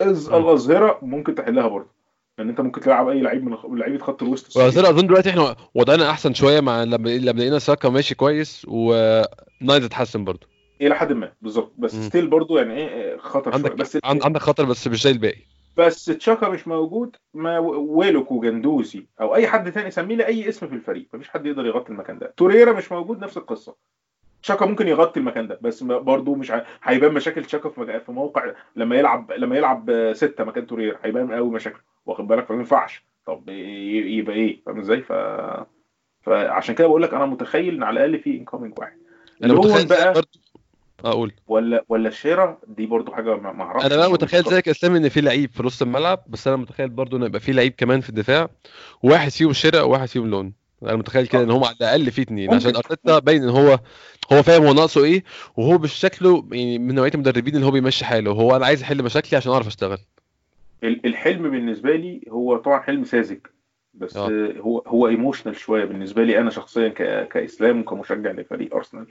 الأظهرة ممكن تحلها برضه. لأن انت ممكن تلعب اي لعيب من لعيبة خط الوسط. وأظن أظن دلوقتي إحنا وضعنا أحسن شوية مع لما لما لقينا ساكا ماشي كويس ونايز اتحسن برضه. إلى حد ما بالظبط. بس مم. still برضه يعني إيه خطر عندك بس عن- عندك خطر بس مش زي الباقي. بس تشاكا مش موجود أما ويلوك وجندوزي أو أي حد تاني سميه لي اي اسم في الفريق. مفيش حد يقدر يغطي المكان ده. توريرا مش موجود نفس القصة. تشاكا ممكن يغطي المكان ده بس برضه مش هيبان مشاكل تشاكا في في موقع لما يلعب لما يلعب آه، ستة مكان توريرا هيبان قوي مشاكله واخد بالك؟ فما ينفعش. طب يبقى إيه؟ فاهم إزاي؟ ف فعشان كده بقول لك أنا متخيل ان على الاقل في incoming واحد. أنا متخيل بقى أقول ولا ولا الشيرة دي برضو حاجة ما أعرفش. أنا بقى متخيل زيك يا اسلام إن في لعيب في نص الملعب بس أنا متخيل برضه إن يبقى في لعيب كمان في الدفاع. واحد فيهم شراء وواحد فيهم loan. أنا متخيل كده إن هم على الأقل في اتنين. عشان أرتيتا باين إن هو هو فاهم هو ناقصه إيه وهو بشكله يعني من نوعية المدربين اللي هو بيمشي حاله هو أنا عايز احل مشاكلي عشان أعرف أشتغل ال- الحلم بالنسبة لي هو طبعا حلم ساذج بس. آه. هو هو emotional شوية بالنسبة لي أنا شخصيا ك... كإسلام وكمشجع لفريق أرسنال.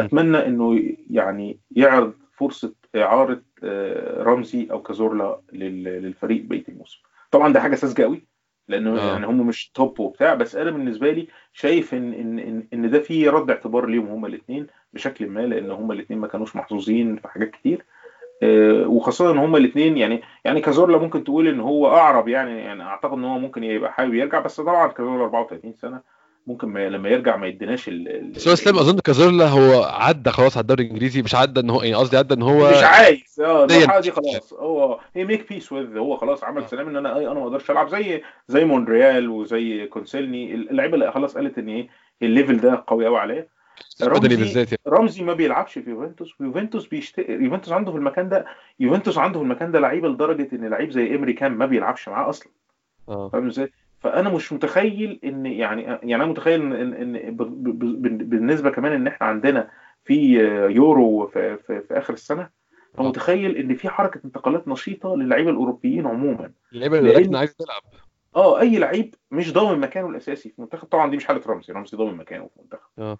أتمنى إنه يعني يعرض فرصة إعارة آه، رمزي أو كازورلا لل... للفريق بقية الموسم طبعا ده حاجة ساذجة قوي لأنه آه. يعني هم مش توب وبتاع بس أنا بالنسبة لي شايف إن إن إن, إن ده فيه رد اعتبار ليهم هم الاثنين بشكل ما لأن هم الاثنين ما كانوش محظوظين في حاجات كتير آه، وخاصة إن هما الاثنين يعني يعني كازورلا ممكن تقول إن هو أعرب يعني يعني أعتقد إن هو ممكن يبقى حابب يرجع بس طبعا كازورلا 34 سنة ممكن ما لما يرجع ما يديناش ال- بس هو إسلام أظن كازورلا هو عدى خلاص على الدوري الإنجليزي مش عدى إن هو يعني قصدي عدى إن هو مش عايز آه دي المرحلة دي مش خلاص. هو هي make peace with هو خلاص عمل آه. سلام إن أنا أنا ما أقدرش ألعب. زي زي مونريال وزي كوسيلني. اللعيبة اللي خلاص قالت إن إيه ال level ده قوي قوي عليا رمزي بالذات يعني رمزي ما بيلعبش في يوفنتوس. ويوفنتوس بيشت... يوفنتوس عنده في المكان ده يوفنتوس عنده في المكان ده لعيبه لدرجة إن لعيب زي إمري تشان ما بيلعبش معاه أصلا. آه. فاهم إزاي؟ فأنا مش متخيل إن يعني يعني أنا متخيل إن إن, إن. بالنسبة كمان إن إحنا عندنا في يورو في, في, في آخر السنة فمتخيل إن في حركة انتقالات نشيطة للعيبة الأوروبيين عموما. اللعيبة اللي لأن- عايز تلعب. آه أي لعيب مش ضامن مكانه الأساسي في المنتخب طبعا دي مش حالة رمزي رمزي ضامن مكانه في المنتخب آه.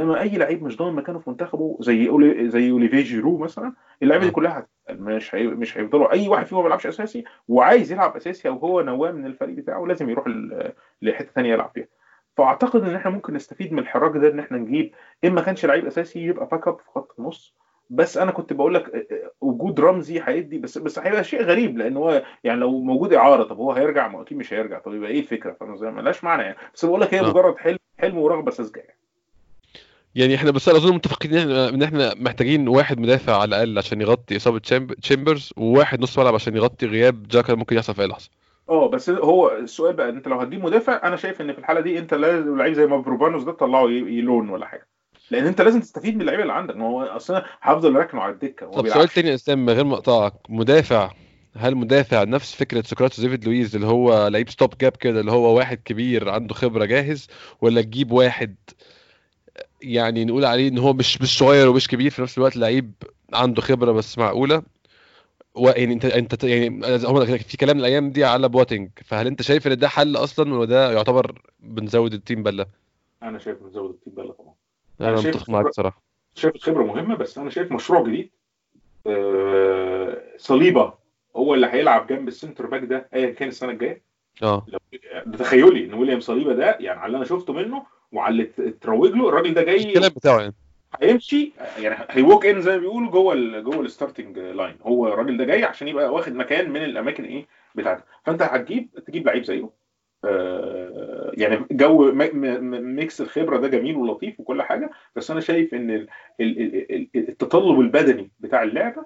إنما أي لعيب مش ضامن مكانه في منتخبه زي أولي زي اوليفيه جيرو مثلا اللعيبة دي آه. كلها مش هي... مش هيفضلوا أي واحد فيهم ما بيلعبش أساسي وعايز يلعب أساسي أو هو نواه من الفريق بتاعه لازم يروح ل... لحتة ثانية يلعب فيها. فأعتقد إن إحنا ممكن نستفيد من الحراك ده إن إحنا نجيب إن ما كانش لعيب أساسي يبقى back up في خط النص. بس أنا كنت بقول لك آه، آه، وجود رمزي هيدي بس بس هيبقى شيء غريب لأن هو يعني لو موجود إعارة طب هو هيرجع؟ ما أكيد مش هيرجع. طب يبقى إيه الفكرة؟ فاهم إزاي ملهاش معنى يعني. بس بقول لك هي. مجرد حلم حلم ورغبه ساذجة يعني. يعني إحنا بس أظن متفقين إن إحنا محتاجين واحد مدافع على الأقل عشان يغطي إصابة تشامب- تشامبرز وواحد نص ملعب عشان يغطي غياب تشاكا ممكن يحصل في أي لحظة. آه بس هو السؤال بقى أنت لو هتجيب مدافع أنا شايف إن في الحالة دي أنت لازم لعيب زي مافروبانوس ده تطلعه loan ولا حاجة. لأن أنت لازم تستفيد من اللعيبة اللي عندك. ما هو أصلا هتفضل راكنه على الدكة طب سؤال تاني يا اسلام من غير ما أقطعك مدافع هل مدافع نفس فكرة سقراطيس ديفيد لويز اللي هو لعيب stop gap كده اللي هو واحد كبير عنده خبرة جاهز ولا تجيب واحد يعني نقول عليه إن هو مش مش صغير ومش كبير في نفس الوقت لعيب عنده خبرة بس معقولة. يعني أنت أنت يعني في كلام الأيام دي على بواتنج فهل أنت شايف إن ده حل أصلا ولا ده يعتبر بنزود الطين بلة؟ أنا شايف نزود التيم بقى طبعا. أنا متفق معاك بصراحه شايف الخبره مهمة بس أنا شايف مشروع جديد. آه، صليبة هو اللي هيلعب جنب ال centre back ده ايا كان السنة الجاية. آه. لو ده تخيلي إن ويليام صليبة ده يعني على اللي أنا شفته منه وعلى اتروج له الراجل ده جاي الكلام بتاعه يعني. هيمشي يعني هي walk in زي ما بيقولوا جوه جوه ال starting line هو الراجل ده جاي عشان يبقى واخد مكان من الأماكن إيه بتاعته. فأنت هتجيب تجيب لعيب زيه. آه، يعني جو mix الخبرة ده جميل ولطيف وكل حاجة بس أنا شايف إن ال- ال- ال- ال- التطلب البدني بتاع اللعبة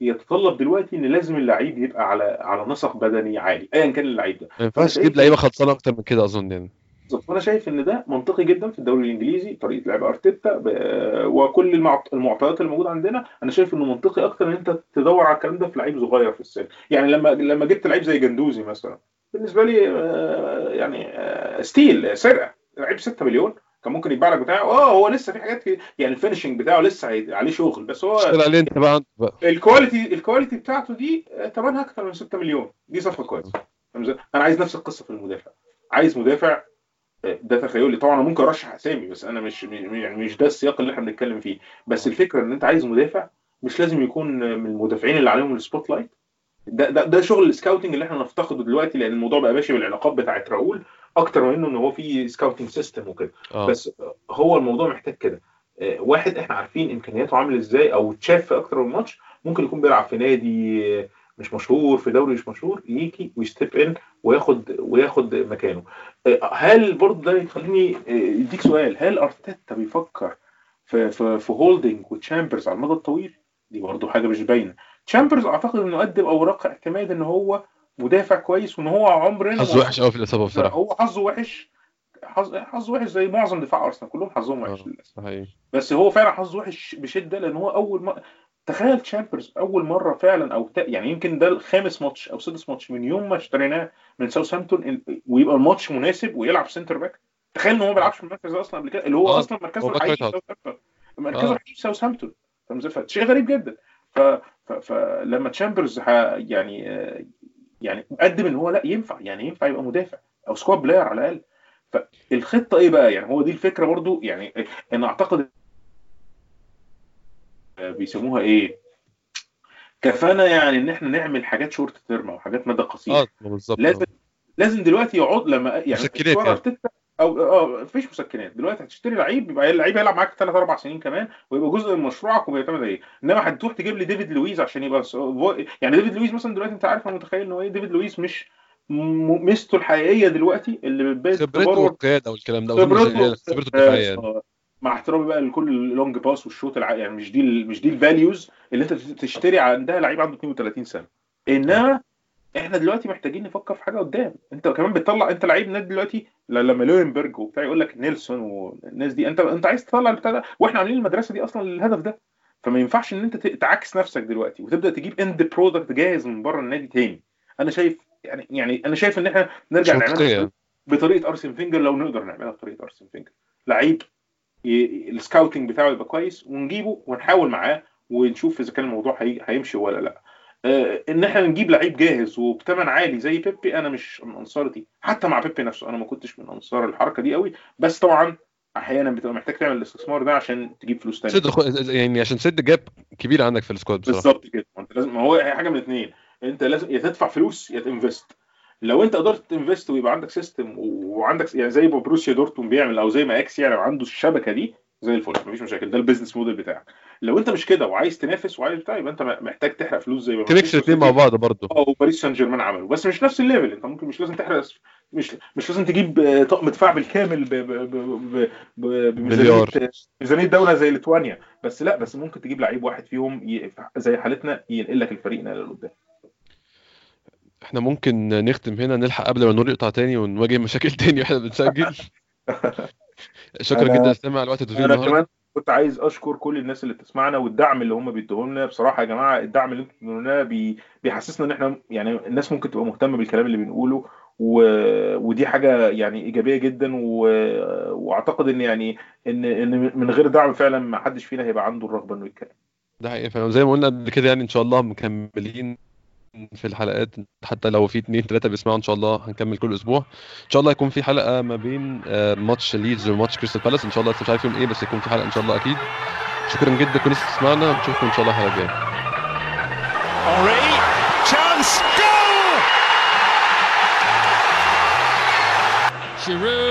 يتطلب دلوقتي إن لازم اللعيب يبقى على على نسق بدني عالي ايا كان اللعيب ده. ما ينفعش تجيب لعيبة خلصانة أكتر من كده أظن يعني. بالظبط. فأنا شايف إن ده منطقي جدا في الدوري الإنجليزي طريقة لعب أرتيتا وكل المعط- المعطيات اللي موجودة عندنا. أنا شايف إنه منطقي أكتر إن أنت تدور على الكلام ده في لعيب صغير في السن. يعني لما لما جبت لعيب زي جندوزي مثلا بالنسبة لي آه، يعني آه، steal سرقة. لعيب 6 مليون كان ممكن يتباع لك بتاعه. آه هو لسه في حاجات كده- يعني ال finishing بتاعه لسه عليه شغل. بس هو اشتغل عليه أنت بقى ال quality ال quality بتاعته دي آه، ثمنها أكتر من 6 مليون. دي صفقة كويسة؟ أنا عايز نفس القصة في المدافع. عايز مدافع آه، ده تخيلي. طبعا أنا ممكن أرشح أسامي بس أنا مش يعني مش ده السياق اللي إحنا بنتكلم فيه. بس الفكرة إن أنت عايز مدافع مش لازم يكون من المدافعين اللي عليهم ال spotlight ده ده ده شغل ال scouting اللي إحنا نفتقده دلوقتي لأن الموضوع بقى ماشي بالعلاقات بتاعت راؤول أكتر من إنه إن هو في scouting system وكده. آه. بس هو الموضوع محتاج كده. آه، واحد إحنا عارفين إمكانياته عاملة إزاي أو اتشاف في أكتر من ماتش ممكن يكون بيلعب في نادي آه، مش مشهور في دوري مش مشهور يجي و step in وياخد وياخد مكانه. آه، هل برضه ده يخليني آه، يديك سؤال. هل أرتيتا بيفكر في في في هولدنج وتشامبرز على المدى الطويل؟ دي برضه حاجة مش باينة. تشامبرز أعتقد إنه قدم أوراق اعتماد إن هو مدافع كويس وإن هو عمرنا حظه وحش قوي في الإصابة بصراحة. هو حظه وحش. حظ وحش زي معظم دفاع أرسنال كلهم حظهم وحش آه للأسف. صحيح. بس هو فعلا حظه وحش بشدة لأن هو أول ما تخيل تشامبرز أول مرة فعلا أو ت... يعني يمكن ده الخامس ماتش أو سادس ماتش من يوم ما اشتريناه من ساوثهامبتون ويبقى الماتش مناسب ويلعب centre back تخيل إن هو ما بيلعبش في المركز ده أصلا قبل كده اللي هو آه. أصلا مركزه الحقيقي مركزه الحقيقي ساوثهامبتون؟ شيء غريب جدا. ف... ف... فلما تشامبرز ح... يعني آه، يعني قدم إن هو لأ ينفع يعني ينفع يبقى مدافع أو squad player على الأقل. فالخطة إيه بقى؟ يعني هو دي الفكرة برضو يعني أنا أعتقد آه، بيسموها إيه؟ كفانا يعني إن إحنا نعمل حاجات short term أو حاجات مدى قصير. آه بالظبط. لازم لازم دلوقتي يقعد لما يعني مسكنات يعني. أو آه مفيش مسكنات دلوقتي هتشتري لعيب يبقى اللعيب هيلعب معاك ثلاث أربع سنين كمان ويبقى جزء من مشروعك وبيعتمد عليه. إنما هتروح تجيب لي ديفيد لويز عشان يبقى يعني ديفيد لويز مثلا دلوقتي أنت عارف أنا متخيل إن هو إيه؟ ديفيد لويز مش م- ميزته الحقيقية دلوقتي اللي بتبان خبرته والقيادة والكلام ده خبرته خبرته الدفاعية مع احترامي بقى لكل ال long pass والشوط الع... يعني مش دي ال- مش دي ال values اللي انت تشتري عندها لعيب عنده 32 سنة. إنما إحنا دلوقتي محتاجين نفكر في حاجة قدام. انت كمان بتطلع انت لعيب نادي دلوقتي لما لوينبرج وبتاع يقول لك نيلسون والناس دي. انت انت عايز تطلع البتاع ده وإحنا عاملين المدرسة دي أصلا للهدف ده. فما ينفعش إن انت تعكس نفسك دلوقتي وتبدأ تجيب end product جاهز من بره النادي تاني. أنا شايف يعني يعني أنا شايف إن إحنا نرجع نعملها بطريقة أرسن فينجر لو نقدر نعملها بطريقة أرسن فينجر. لعيب ال scouting بتاعه يبقى كويس ونجيبه ونحاول معاه ونشوف إذا كان الموضوع هي- هيمشي ولا لأ. آه، إن إحنا نجيب لعيب جاهز وبثمن عالي زي بيبي أنا مش من أنصار دي. حتى مع بيبي نفسه أنا ما كنتش من أنصار الحركة دي قوي. بس طبعا أحيانا بتبقى محتاج تعمل الاستثمار ده عشان تجيب فلوس تانية. سد خ- يعني عشان سد جاب كبير عندك في ال squad بصراحة. بالظبط كده. ما انت لازم ما هو حاجة من الاثنين أنت لازم يا تدفع فلوس يا ت invest. لو انت قدرت ت invest ويبقى عندك system وعندك يعني زي ما بروسيا دورتموند بيعمل أو زي ما إكس يعني عنده الشبكة دي زي الفل مفيش مشاكل ده ال business model بتاعك. لو انت مش كده وعايز تنافس وعايز بتاع يبقى انت محتاج تحرق فلوس زي ما ت mix الاثنين مع بعض برضه. آه وباريس سان جيرمان عملوا بس مش نفس ال level انت ممكن مش لازم تحرق مش مش لازم تجيب آه، طقم دفاع بالكامل بميزانية. ميزانية دولة زي ليتوانيا. بس لا بس ممكن تجيب لعيب واحد فيهم زي حالتنا ينقل لك الفريق نقله لقدام. إحنا ممكن نختم هنا نلحق قبل ما النور يقطع تاني ونواجه مشاكل تاني وإحنا بنسجل. شكرا أنا- جدا على الوقت الطويل أنا كمان كنت عايز أشكر كل الناس اللي بتسمعنا والدعم اللي هم بيدوه لنا. بصراحة يا جماعة الدعم اللي أنتم بتدوه لنا بي... بيحسسنا إن إحنا يعني الناس ممكن تبقى مهتمة بالكلام اللي بنقوله. و... ودي حاجة يعني إيجابية جدا. و... وأعتقد إن يعني ان إن من غير دعم فعلا ما حدش فينا هيبقى عنده الرغبة إنه يتكلم. ده حقيقي فعلا. زي ما قلنا قبل كده يعني إن شاء الله مكملين في الحلقات حتى لو في اتنين تلاتة بيسمعوا إن شاء الله هنكمل كل أسبوع. إن شاء الله يكون في حلقة ما بين آه، ماتش ليدز وماتش كريستال بالاس إن شاء الله لسه مش عارف يوم إيه بس يكون في حلقة إن شاء الله أكيد. شكرا جدا كل الناس تسمعنا نشوفكم إن شاء الله الحلقة الجاية! Giroud,